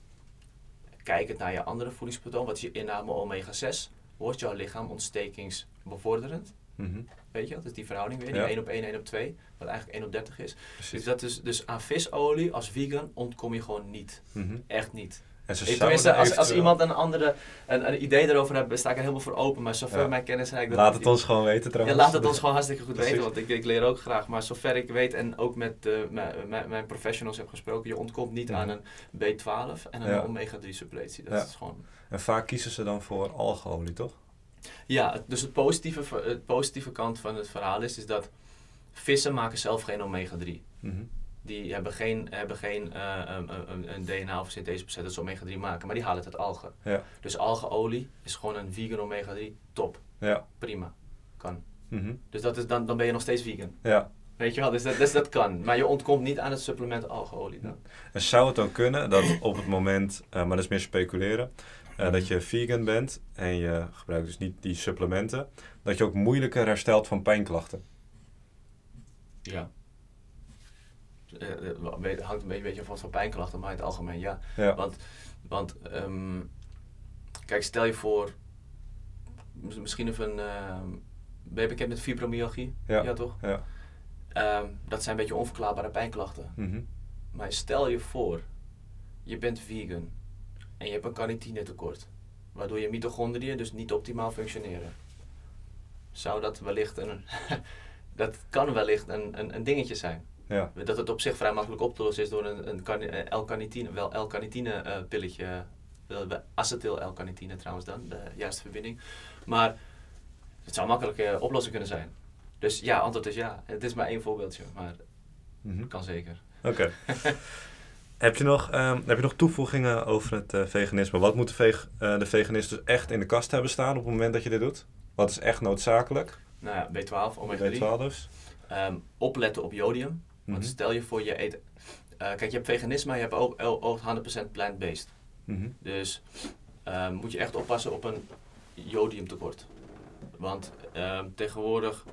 Kijkend naar je andere voedingspatroon, wat is je inname omega-6, wordt jouw lichaam ontstekingsbevorderend. Mhm. Weet je, dat is die verhouding weer, die Ja. 1 op 1, 1 op 2, wat eigenlijk 1 op 30 is. Dus, dat is, dus aan visolie als vegan ontkom je gewoon niet. Mhm. Echt niet. En ze Ik, zouden tenminste, als, als iemand een andere een, een idee daarover heeft, sta ik er helemaal voor open. Maar zover Ja. mijn kennis reikt... dat- Laat het ons gewoon weten Ja, trouwens. laat het ons gewoon hartstikke goed Precies. weten, want ik, ik leer ook graag. Maar zover ik weet en ook met eh, mijn- professionals heb gesproken, je ontkomt niet aan een B12 en een Ja. omega-3 suppletie. Dat Ja. is gewoon... En vaak kiezen ze dan voor algeolie, toch? Ja, dus het positieve, het positieve kant van het verhaal is, is dat vissen maken zelf geen omega-3. Mhm. Die hebben geen, hebben geen eh, een, een, een DNA of syntheseproces dat ze omega-3 maken, maar die halen het uit algen. Ja. Dus algeolie is gewoon een vegan omega-3, top, Ja. prima, kan. Mhm. Dus dat is, dan, dan ben je nog steeds vegan. Ja. Weet je wel, dus dat, dus dat kan. Maar je ontkomt niet aan het supplement algeolie dan. En zou het ook kunnen dat op het moment, eh, maar dat is meer speculeren, eh, dat je vegan bent en je gebruikt dus niet die supplementen, dat je ook moeilijker herstelt van pijnklachten? Ja. Eh, eh, weet- hangt een beetje, van van pijnklachten, maar in het algemeen ja. Ja. Want, want ehm, kijk, stel je voor, mis- misschien even een, ehm, ben je bekend met fibromyalgie? Ja. toch? Ja. Ehm, dat zijn een beetje onverklaarbare pijnklachten. Mhm. Maar stel je voor, je bent vegan en je hebt een carnitine tekort, waardoor je mitochondriën dus niet optimaal functioneren. Zou dat wellicht een, dat kan wellicht een, een, een dingetje zijn. Ja. Dat het op zich vrij makkelijk op te lossen is door een, een eh, L-carnitine, wel L-carnitine eh, pilletje, uh, acetyl-L-carnitine trouwens dan, de juiste verbinding. Maar het zou makkelijk oplossing kunnen zijn. Dus ja, antwoord is ja. Het is maar één voorbeeldje, maar het kan zeker. Oké. heb, je nog, ehm, heb je nog toevoegingen over het veganisme? Wat moet de, veg- de veganist dus echt in de kast hebben staan op het moment dat je dit doet? Wat is echt noodzakelijk? Nou ja, B12, omega-3. B12 dus. Ehm, opletten op jodium. Want Mhm. stel je voor je eet... eh, kijk, je hebt veganisme, maar je hebt ook, ook 100% plant-based. Mhm. Dus ehm, moet je echt oppassen op een jodiumtekort. Want ehm, tegenwoordig,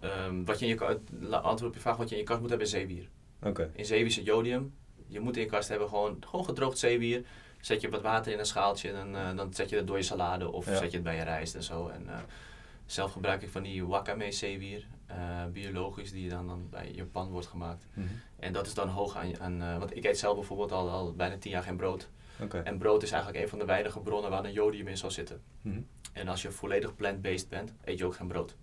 ehm, wat je in je antwoord op je vraag, wat je in je kast moet hebben is zeewier. Oké. In zeewier zit jodium. Je moet in je kast hebben gewoon, gewoon gedroogd zeewier. Zet je wat water in een schaaltje en eh, dan zet je het door je salade of Ja. zet je het bij je rijst en zo. En, eh, zelf gebruik ik van die wakame zeewier, eh, biologisch, die dan, dan bij je pan wordt gemaakt. Mhm. En dat is dan hoog aan, aan eh, want ik eet zelf bijvoorbeeld al, al bijna tien jaar geen brood. En brood is eigenlijk een van de weinige bronnen waar een jodium in zal zitten. Mhm. En als je volledig plant-based bent, eet je ook geen brood.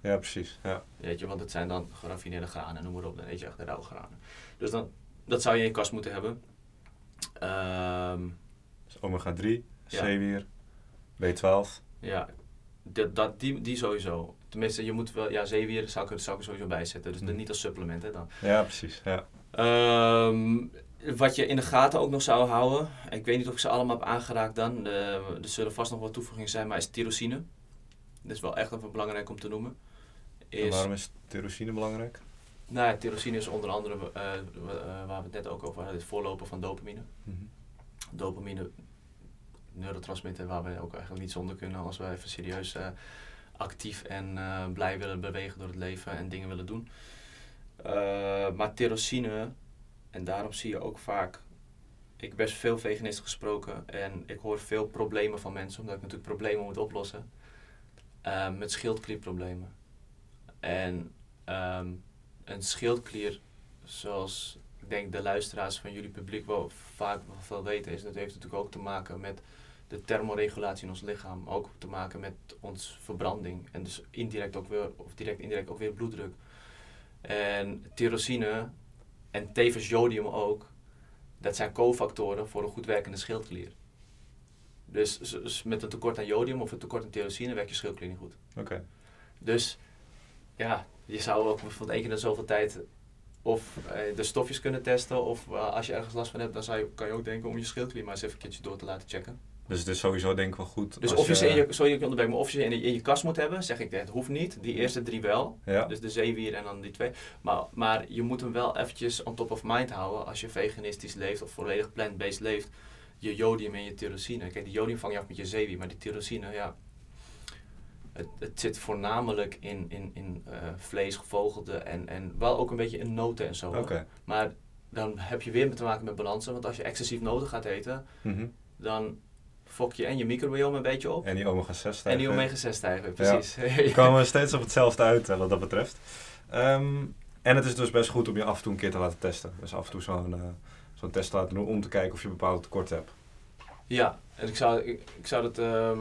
Ja, precies. Ja. Weet je, want het zijn dan geraffineerde granen, noem maar op. Dan eet je echt de rauwe granen. Dus dan, dat zou je in je kast moeten hebben. Ehm, Dus omega 3, Ja. zeewier, B12. ja, dat, dat, die, die sowieso. Tenminste, je moet wel, ja, zeewier zou ik, zou ik er sowieso bij zetten. Dus Mhm. niet als supplement, hè, dan. Ja, precies. Ja. Ehm, wat je in de gaten ook nog zou houden, ik weet niet of ik ze allemaal heb aangeraakt dan, eh, er zullen vast nog wat toevoegingen zijn, maar is tyrosine. Dat is wel echt even belangrijk om te noemen. En Is, waarom is tyrosine belangrijk? nou ja, tyrosine is onder andere, eh, eh, waar we het net ook over hadden, het voorloper van dopamine. Mhm. Dopamine, neurotransmitter waar we ook eigenlijk niet zonder kunnen als we even serieus eh, actief en eh, blij willen bewegen door het leven en dingen willen doen. Eh, maar tyrosine, en daarom zie je ook vaak, ik best veel veganisten gesproken en ik hoor veel problemen van mensen, omdat ik natuurlijk problemen moet oplossen, eh, met schildklierproblemen. En ehm, een schildklier, zoals denk de luisteraars van jullie publiek wel vaak wel veel weten, is dat heeft natuurlijk ook te maken met de thermoregulatie in ons lichaam, ook te maken met ons verbranding en dus indirect ook weer, of direct indirect ook weer bloeddruk. En tyrosine en tevens jodium ook, dat zijn cofactoren voor een goed werkende schildklier. Dus, dus met een tekort aan jodium of een tekort aan tyrosine werkt je schildklier niet goed. Oké. Dus ja, je zou ook bijvoorbeeld één keer in zoveel tijd of eh, de stofjes kunnen testen. Of eh, als je ergens last van hebt, dan zou je, kan je ook denken om je schildklier maar eens even een keertje door te laten checken. Dus het is sowieso denk ik wel goed. Dus of je ze in je, sorry, ik onderbreek, maar of je ze in, je- in je kast moet hebben, zeg ik, het hoeft niet. Die eerste drie wel. Ja. Dus de zeewier en dan die twee. Maar, maar je moet hem wel eventjes on top of mind houden als je veganistisch leeft of volledig plant-based leeft. Je jodium en je tyrosine. Kijk, die jodium vang je af met je zeewier, maar die tyrosine, ja. Het, het zit voornamelijk in, in, in eh, vlees, gevogelte en, en wel ook een beetje in noten en zo. Maar dan heb je weer te maken met balansen. Want als je excessief nodig gaat eten, Mhm. dan fok je en je microbiome een beetje op. En die omega 6 En stijgen. die omega-6 stijgen, precies. We komen steeds op hetzelfde uit eh, wat dat betreft. Ehm, en het is dus best goed om je af en toe een keer te laten testen. Dus af en toe zo'n eh, zo'n test te laten doen om te kijken of je bepaalde tekorten hebt. Ja, en ik zou, ik, ik zou dat ehm,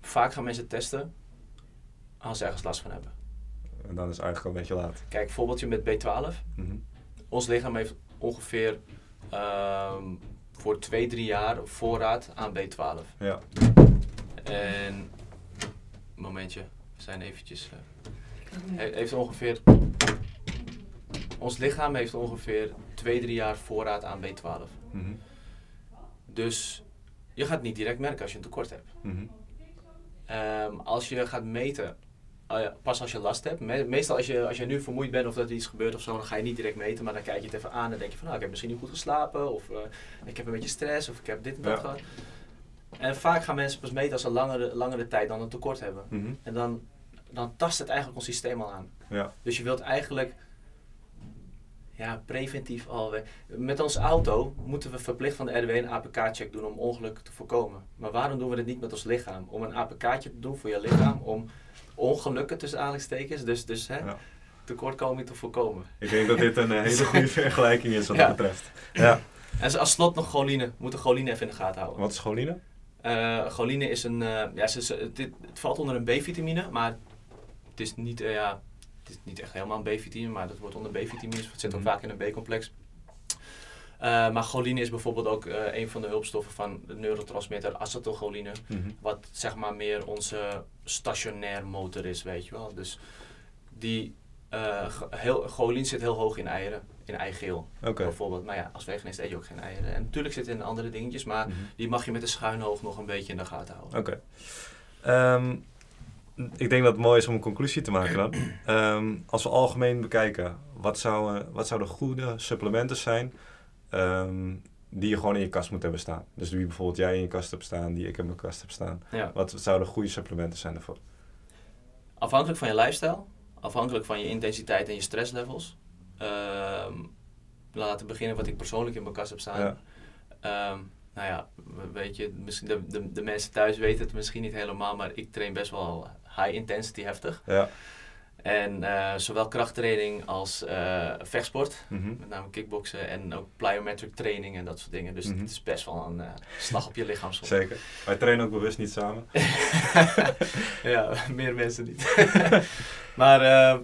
vaak gaan mensen testen als ze ergens last van hebben. En dan is het eigenlijk al een beetje laat. Kijk, voorbeeldje met B12. Mhm. Ons lichaam heeft ongeveer ehm, voor 2, 3 jaar voorraad aan B12. Ja, En, momentje, we zijn eventjes... eh, he- heeft ongeveer... Ons lichaam heeft ongeveer 2, 3 jaar voorraad aan B12. Mhm. Dus je gaat het niet direct merken als je een tekort hebt. Mhm. Ehm, als je gaat meten, eh, pas als je last hebt. Me- meestal als je, als je nu vermoeid bent of dat er iets gebeurt of zo, dan ga je niet direct meten. Maar dan kijk je het even aan en denk je van, nou, ik heb misschien niet goed geslapen. Of eh, ik heb een beetje stress of ik heb dit en dat Ja. gehad. En vaak gaan mensen pas meten als ze langere, langere tijd dan een tekort hebben. Mhm. En dan, dan tast het eigenlijk ons systeem al aan. Ja. Dus je wilt eigenlijk ja, preventief al. we- Met onze auto moeten we verplicht van de RDW een APK-check doen om ongelukken te voorkomen. Maar waarom doen we dit niet met ons lichaam? Om een APK-check te doen voor je lichaam om ongelukken tussen aanhalingstekens, dus, dus hè, Ja. tekortkoming te voorkomen. Ik denk dat dit een eh, hele goede vergelijking is wat Ja. dat betreft. Ja. En als slot nog choline. We moeten choline even in de gaten houden. Wat is choline? Eh, choline is een, eh, ja, ze, ze- dit, het valt onder een B-vitamine, maar het is niet, ja, het is niet echt helemaal een B-vitamine, maar dat wordt onder B-vitamines. Het zit ook Mhm. vaak in een B-complex. Eh, maar choline is bijvoorbeeld ook eh, een van de hulpstoffen van de neurotransmitter acetylcholine, Mhm. wat zeg maar meer onze stationair motor is, weet je wel. Dus die eh, heel, choline zit heel hoog in eieren, in eigeel Oké. bijvoorbeeld. Maar ja, als veganist eet je ook geen eieren. En natuurlijk zit het in andere dingetjes, maar Mhm. die mag je met een schuin oog nog een beetje in de gaten houden. Oké. Ehm, ik denk dat het mooi is om een conclusie te maken dan. Ehm, als we algemeen bekijken, wat, zou, eh, wat zouden goede supplementen zijn ehm, die je gewoon in je kast moet hebben staan? Dus die bijvoorbeeld jij in je kast hebt staan, die ik in mijn kast heb staan. Ja. Wat zouden goede supplementen zijn daarvoor? Afhankelijk van je lifestyle, afhankelijk van je intensiteit en je stresslevels. Ehm laten we beginnen wat ik persoonlijk in mijn kast heb staan. Ja. Nou ja, we- weet je, misschien de, de, de mensen thuis weten het misschien niet helemaal, maar ik train best wel high intensity heftig. Ja. En eh, zowel krachttraining als eh, vechtsport, Mhm. met name kickboksen en ook plyometric training en dat soort dingen. Dus Mhm. het is best wel een eh, slag op je lichaam soms. Zeker. Wij trainen ook bewust niet samen. ja, meer mensen niet. maar, eh,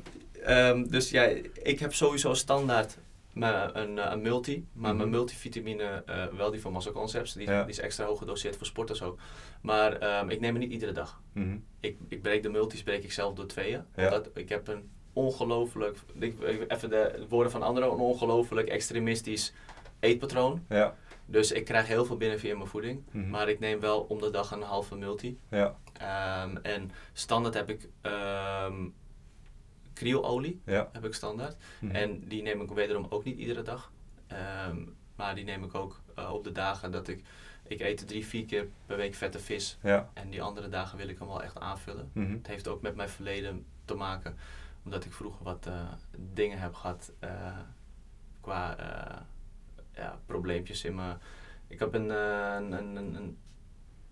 ehm, dus ja, ik heb sowieso standaard mijn- een, eh, een multi. Maar Mhm. mijn multivitamine, eh, wel die van Muscle Concepts, die, Ja. die is extra hoog gedoseerd voor sporters ook. Maar ehm, ik neem het niet iedere dag. Mhm. Ik, ik breek de multis breek ik zelf door tweeën. Ja. Omdat ik heb een ongelooflijk, even de woorden van anderen, een ongelooflijk extremistisch eetpatroon. Ja. Dus ik krijg heel veel binnen via mijn voeding. Mhm. Maar ik neem wel om de dag een halve multi. Ja. Ehm, en standaard heb ik ehm kriololie, Ja. heb ik standaard. Mhm. En die neem ik wederom ook niet iedere dag. Ehm, maar die neem ik ook eh, op de dagen dat ik... Ik eet drie, vier keer per week vette vis. Ja. En die andere dagen wil ik hem wel echt aanvullen. Mhm. Het heeft ook met mijn verleden te maken. Omdat ik vroeger wat eh, dingen heb gehad eh, qua ja, probleempjes in mijn... Ik heb een, een, een, een,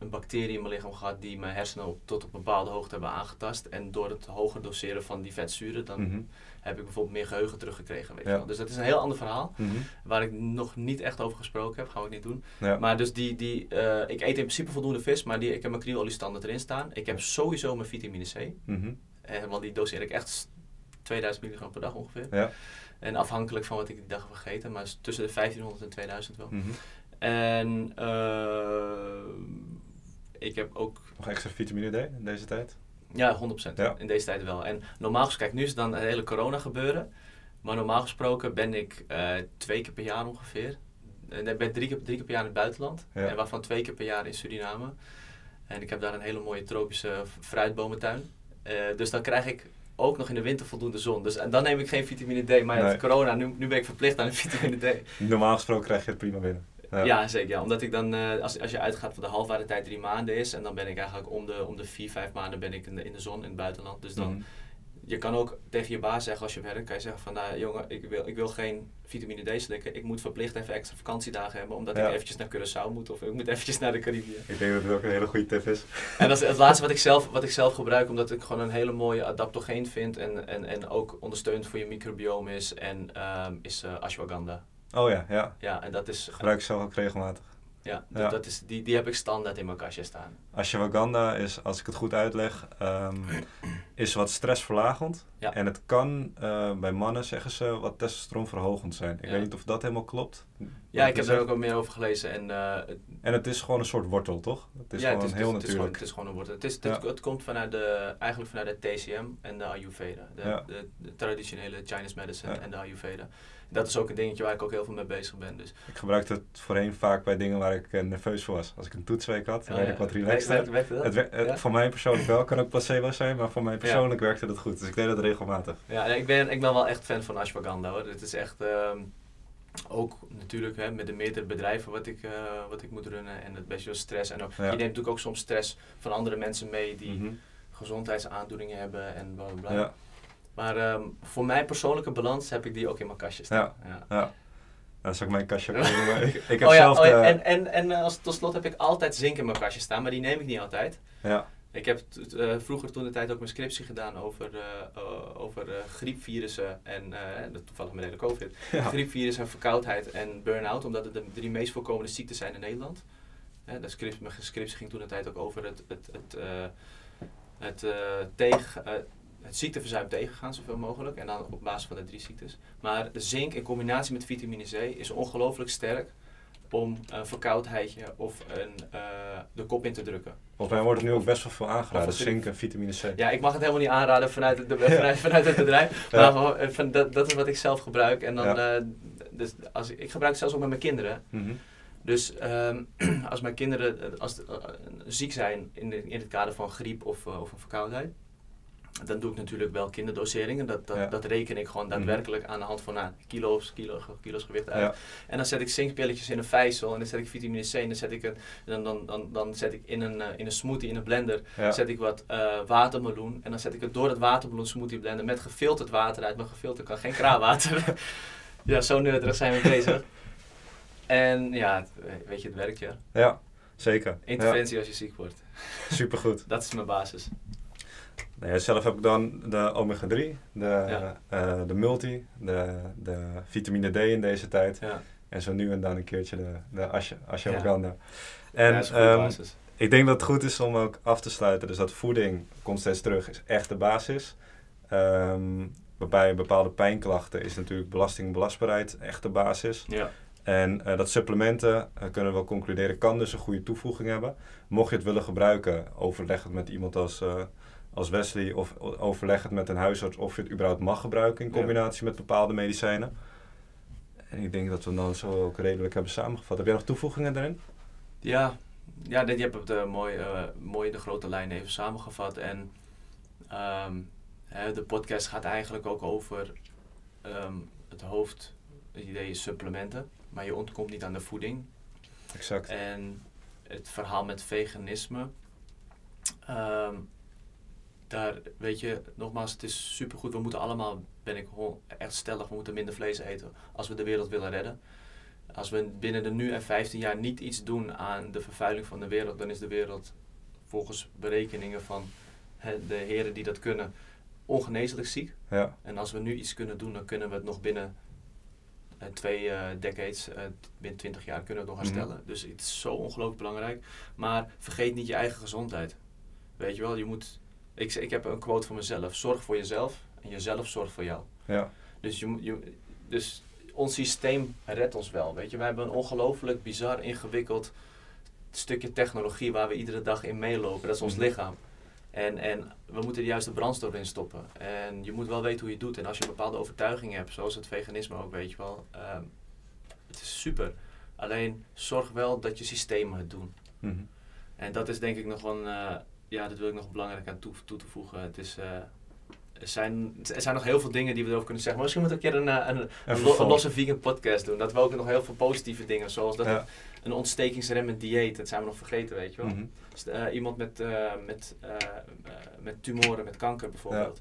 een- bacterie in mijn lichaam gehad die mijn hersenen op, tot op een bepaalde hoogte hebben aangetast. En door het hoger doseren van die vetzuren, dan Mhm. heb ik bijvoorbeeld meer geheugen teruggekregen. Weet je Ja. wel. Dus dat is een heel ander verhaal, Mhm. waar ik nog niet echt over gesproken heb. Gaan we ook niet doen. Ja. Maar dus die, die, eh, ik eet in principe voldoende vis, maar die, ik heb mijn kriololie standaard erin staan. Ik heb sowieso mijn vitamine C, Mhm. eh, want die doseer ik echt 2000 milligram per dag ongeveer. Ja. En afhankelijk van wat ik die dag heb gegeten, maar tussen de 1500 en 2000 wel. En eh, ik heb ook Nog extra vitamine D in deze tijd? Ja, 100%. Ja. In deze tijd wel. En normaal gesproken, kijk, nu is het dan het hele corona gebeuren. Maar normaal gesproken ben ik eh, twee keer per jaar ongeveer. En ik ben drie keer, drie keer per jaar in het buitenland. Ja. En waarvan twee keer per jaar in Suriname. En ik heb daar een hele mooie tropische fruitbomentuin. Eh, dus dan krijg ik ook nog in de winter voldoende zon. Dus en dan neem ik geen vitamine D. Maar ja, Nee. het corona, nu, nu ben ik verplicht aan de vitamine D. Normaal gesproken krijg je het prima binnen. Ja, zeker. Ja. Omdat ik dan, eh, als, als je uitgaat van de halfwaardetijd drie maanden is. En dan ben ik eigenlijk om de, om de vier, vijf maanden ben ik in de, in de zon in het buitenland. Dus dan Mhm. je kan ook tegen je baas zeggen als je werkt, kan je zeggen van, nou jongen, ik wil, ik wil geen vitamine D slikken. Ik moet verplicht even extra vakantiedagen hebben, omdat Ja. ik eventjes naar Curaçao moet of ik moet eventjes naar de Caribië. Ik denk dat het ook een hele goede tip is. En dat is het laatste wat ik zelf, wat ik zelf gebruik, omdat ik gewoon een hele mooie adaptogeen vind en, en, en ook ondersteunend voor je microbiome is, en, ehm, is eh, ashwagandha. Oh ja, ja. Ja, en dat is, Gebruik ik zelf ook regelmatig. ja, Ja. Dat, is, die, die heb ik standaard in mijn kastje staan. Ashwagandha is, als ik het goed uitleg, ehm, is wat stressverlagend. Ja. En het kan eh, bij mannen, zeggen ze, wat testosteronverhogend zijn. Ik Ja. weet niet of dat helemaal klopt. Ja, ik heb het? ook wel meer over gelezen. En, eh, het- En het is gewoon een soort wortel, toch? Het is ja, gewoon het is, heel het is- het is gewoon- natuurlijk. Het is gewoon een wortel. Het, is, het, het komt vanuit de, eigenlijk vanuit de TCM en de Ayurveda. De, de, de traditionele Chinese medicine en de Ayurveda. Dat is ook een dingetje waar ik ook heel veel mee bezig ben. Dus, Ik gebruikte het voorheen vaak bij dingen waar ik eh, nerveus voor was. Als ik een toetsweek had, dan Ja, werd ik wat relaxter. Werkt- werkt dat? Het het- Ja? Voor mij persoonlijk wel, kan ook placebo zijn, maar voor mij Ja. persoonlijk werkte dat goed. Dus ik deed dat regelmatig. Ja, ik ben, ik ben wel echt fan van ashwagandha hoor. Het is echt ehm, ook natuurlijk hè, met de meerdere bedrijven wat ik, eh, wat ik moet runnen en het best wel stress. En ook, je neemt natuurlijk ook soms stress van andere mensen mee die Mhm. gezondheidsaandoeningen hebben en bla bla bla. Maar ehm, voor mijn persoonlijke balans heb ik die ook in mijn kastje staan. Ja. ja. Dat is ook mijn kastje. Ik, ik heb oh ja, zelf oh de... en, en, en eh, als, tot slot heb ik altijd zink in mijn kastje staan, maar die neem ik niet altijd. ja. Ik heb eh, vroeger toen de tijd ook mijn scriptie gedaan over, eh, over griepvirussen en toevallig met de hele COVID. Ja. Griepvirus en verkoudheid en burn-out, omdat het de drie meest voorkomende ziekten zijn in Nederland. De script, mijn scriptie ging toen de tijd ook over het, het, het, het, tegen, het ziekteverzuim tegengaan, zoveel mogelijk. En dan op basis van de drie ziektes. Maar de zink in combinatie met vitamine C is ongelooflijk sterk om een verkoudheidje of een, eh, de kop in te drukken. Mij wordt er nu ook best wel veel aangeraden. Zink en vitamine C. Ja, ik mag het helemaal niet aanraden vanuit het, vanuit, vanuit het bedrijf. Maar Ja. eh, van, dat, dat is wat ik zelf gebruik. En dan, Ja. eh, dus als, ik ik gebruik het zelfs ook met mijn kinderen. Mhm. Dus ehm, als mijn kinderen als, ziek zijn in, de, in het kader van griep of, of een verkoudheid, dan doe ik natuurlijk wel kinderdoseringen. Dat, dat, Ja. dat reken ik gewoon Mhm. daadwerkelijk aan de hand van nou, kilo's, kilo, kilo's gewicht uit. Ja. En dan zet ik zinkpilletjes in een vijzel en dan zet ik vitamine C en dan zet ik, een, dan, dan, dan, dan zet ik in een, eh, in een smoothie, in een blender, Ja. zet ik wat eh, watermeloen en dan zet ik het door het watermeloen smoothie blender met gefilterd water uit. Maar gefilterd kan geen kraanwater. ja, zo nuttig zijn we bezig. En ja, weet je, het werkt ja. ja, zeker. Interventie als je ziek wordt. Supergoed. Dat is mijn basis. Zelf heb ik dan de omega-3, de, Ja. eh, de multi, de, de vitamine D in deze tijd. Ja, En zo nu en dan een keertje de, de asje, ashwagandha. en, En ehm, ik denk dat het goed is om ook af te sluiten. Dus dat voeding, komt steeds terug, is echt de basis. Ehm, bij bepaalde pijnklachten is natuurlijk belastingbelastbaarheid echt de basis. Ja, En eh, dat supplementen, eh, kunnen we wel concluderen, kan dus een goede toevoeging hebben. Mocht je het willen gebruiken, overleg het met iemand als, als Wesley of overleg het met een huisarts of je het überhaupt mag gebruiken in Ja. combinatie met bepaalde medicijnen. En ik denk dat we dan zo ook redelijk hebben samengevat. Heb jij nog toevoegingen daarin? ja, ja dit, je hebt het mooi, eh, mooi de grote lijnen even samengevat. En ehm, hè, de podcast gaat eigenlijk ook over ehm, het hoofdidee is supplementen. Maar je ontkomt niet aan de voeding. Exact. En het verhaal met veganisme. ehm, daar weet je, nogmaals, het is supergoed. We moeten allemaal, ben ik echt stellig, we moeten minder vlees eten als we de wereld willen redden. Als we binnen de nu en 15 jaar niet iets doen aan de vervuiling van de wereld, dan is de wereld volgens berekeningen van de heren die dat kunnen, ongeneeslijk ziek. Ja, En als we nu iets kunnen doen, dan kunnen we het nog binnen eh, twee eh, decades, eh, binnen 20 jaar, kunnen we het nog Mhm. herstellen. Dus het is zo ongelooflijk belangrijk. Maar vergeet niet je eigen gezondheid. Weet je wel, je moet. Ik, ik heb een quote van mezelf: zorg voor jezelf en jezelf zorgt voor jou. ja, Dus, je, dus ons systeem redt ons wel. Weet je, we hebben een ongelooflijk bizar ingewikkeld stukje technologie waar we iedere dag in meelopen. Dat is ons Mhm. lichaam. En, en we moeten de juiste brandstof in stoppen. En je moet wel weten hoe je het doet. En als je een bepaalde overtuiging hebt, zoals het veganisme ook, weet je wel. ehm, het is super. Alleen zorg wel dat je systemen het doen. Mhm. En dat is denk ik nog wel een, eh, ja, dat wil ik nog belangrijk aan toe, toe te voegen. Het is, eh, er, zijn, er zijn nog heel veel dingen die we erover kunnen zeggen. Maar misschien moet ik een keer een, eh, een, een, lo- losse vegan podcast doen. Dat we ook nog heel veel positieve dingen, zoals dat Ja. het een ontstekingsremmend dieet, dat zijn we nog vergeten, weet je wel. Mhm. Dus, eh, iemand met, met, met tumoren, met kanker bijvoorbeeld.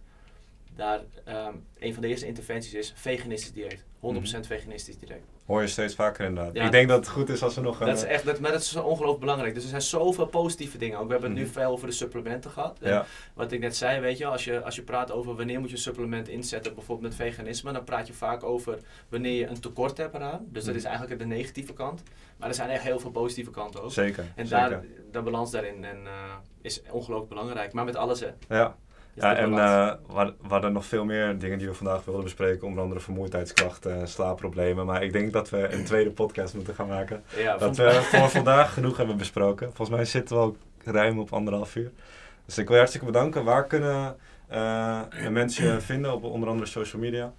Daar ehm, een van de eerste interventies is veganistisch dieet. 100% Mhm. veganistisch dieet. Hoor je steeds vaker inderdaad. Ja. Ik denk dat het goed is als we nog een... Dat is echt, dat, maar dat is ongelooflijk belangrijk. Dus er zijn zoveel positieve dingen. Ook we hebben het nu Mhm. veel over de supplementen gehad. Ja, Wat ik net zei, weet je, als je, als je praat over wanneer moet je een supplement inzetten, bijvoorbeeld met veganisme, dan praat je vaak over wanneer je een tekort hebt eraan. Dus dat is Mhm. eigenlijk de negatieve kant. Maar er zijn echt heel veel positieve kanten ook. zeker. En zeker. daar, de balans daarin en, eh, is ongelooflijk belangrijk. Maar met alles, hè. Ja, ja en eh, we hadden- hadden nog veel meer dingen die we vandaag wilden bespreken. Onder andere vermoeidheidsklachten en slaapproblemen. Maar ik denk dat we een tweede podcast moeten gaan maken. ja, Dat we voor vandaag genoeg hebben besproken. Volgens mij zitten we ook ruim op anderhalf uur. Dus ik wil je hartstikke bedanken. Waar kunnen eh, mensen je vinden op onder andere social media?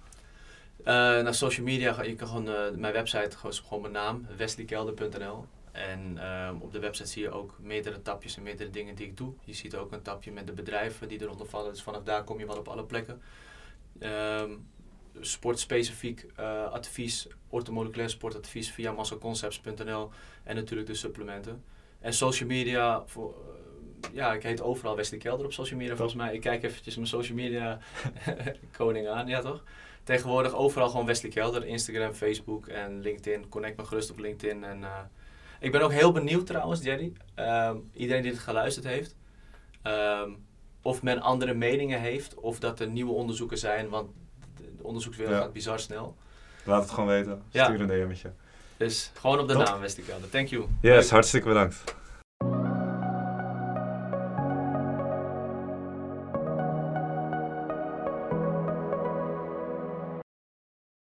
Eh, naar social media, je kan gewoon eh, mijn website, gewoon, gewoon mijn naam, wesleykelder.nl. En ehm, op de website zie je ook meerdere tapjes en meerdere dingen die ik doe. Je ziet ook een tapje met de bedrijven die eronder vallen. Dus vanaf daar kom je wel op alle plekken. Ehm, sportspecifiek eh, advies, orthomoleculair sportadvies via muscleconcepts.nl en natuurlijk de supplementen. En social media, voor, eh, ja, ik heet overal Wesley Kelder op social media volgens mij. Ik kijk eventjes mijn social media koning aan, ja toch? Tegenwoordig overal gewoon Wesley Kelder, Instagram, Facebook en LinkedIn. Connect me gerust op LinkedIn. En, eh, ik ben ook heel benieuwd trouwens, Jerry, ehm, iedereen die dit geluisterd heeft, ehm, of men andere meningen heeft of dat er nieuwe onderzoeken zijn, want de de onderzoekswereld Ja. gaat bizar snel. Laat het gewoon weten. Ja. Stuur een DM'tje. Dus gewoon op de naam Wesley Kelder. Thank you. Yes, hartstikke bedankt.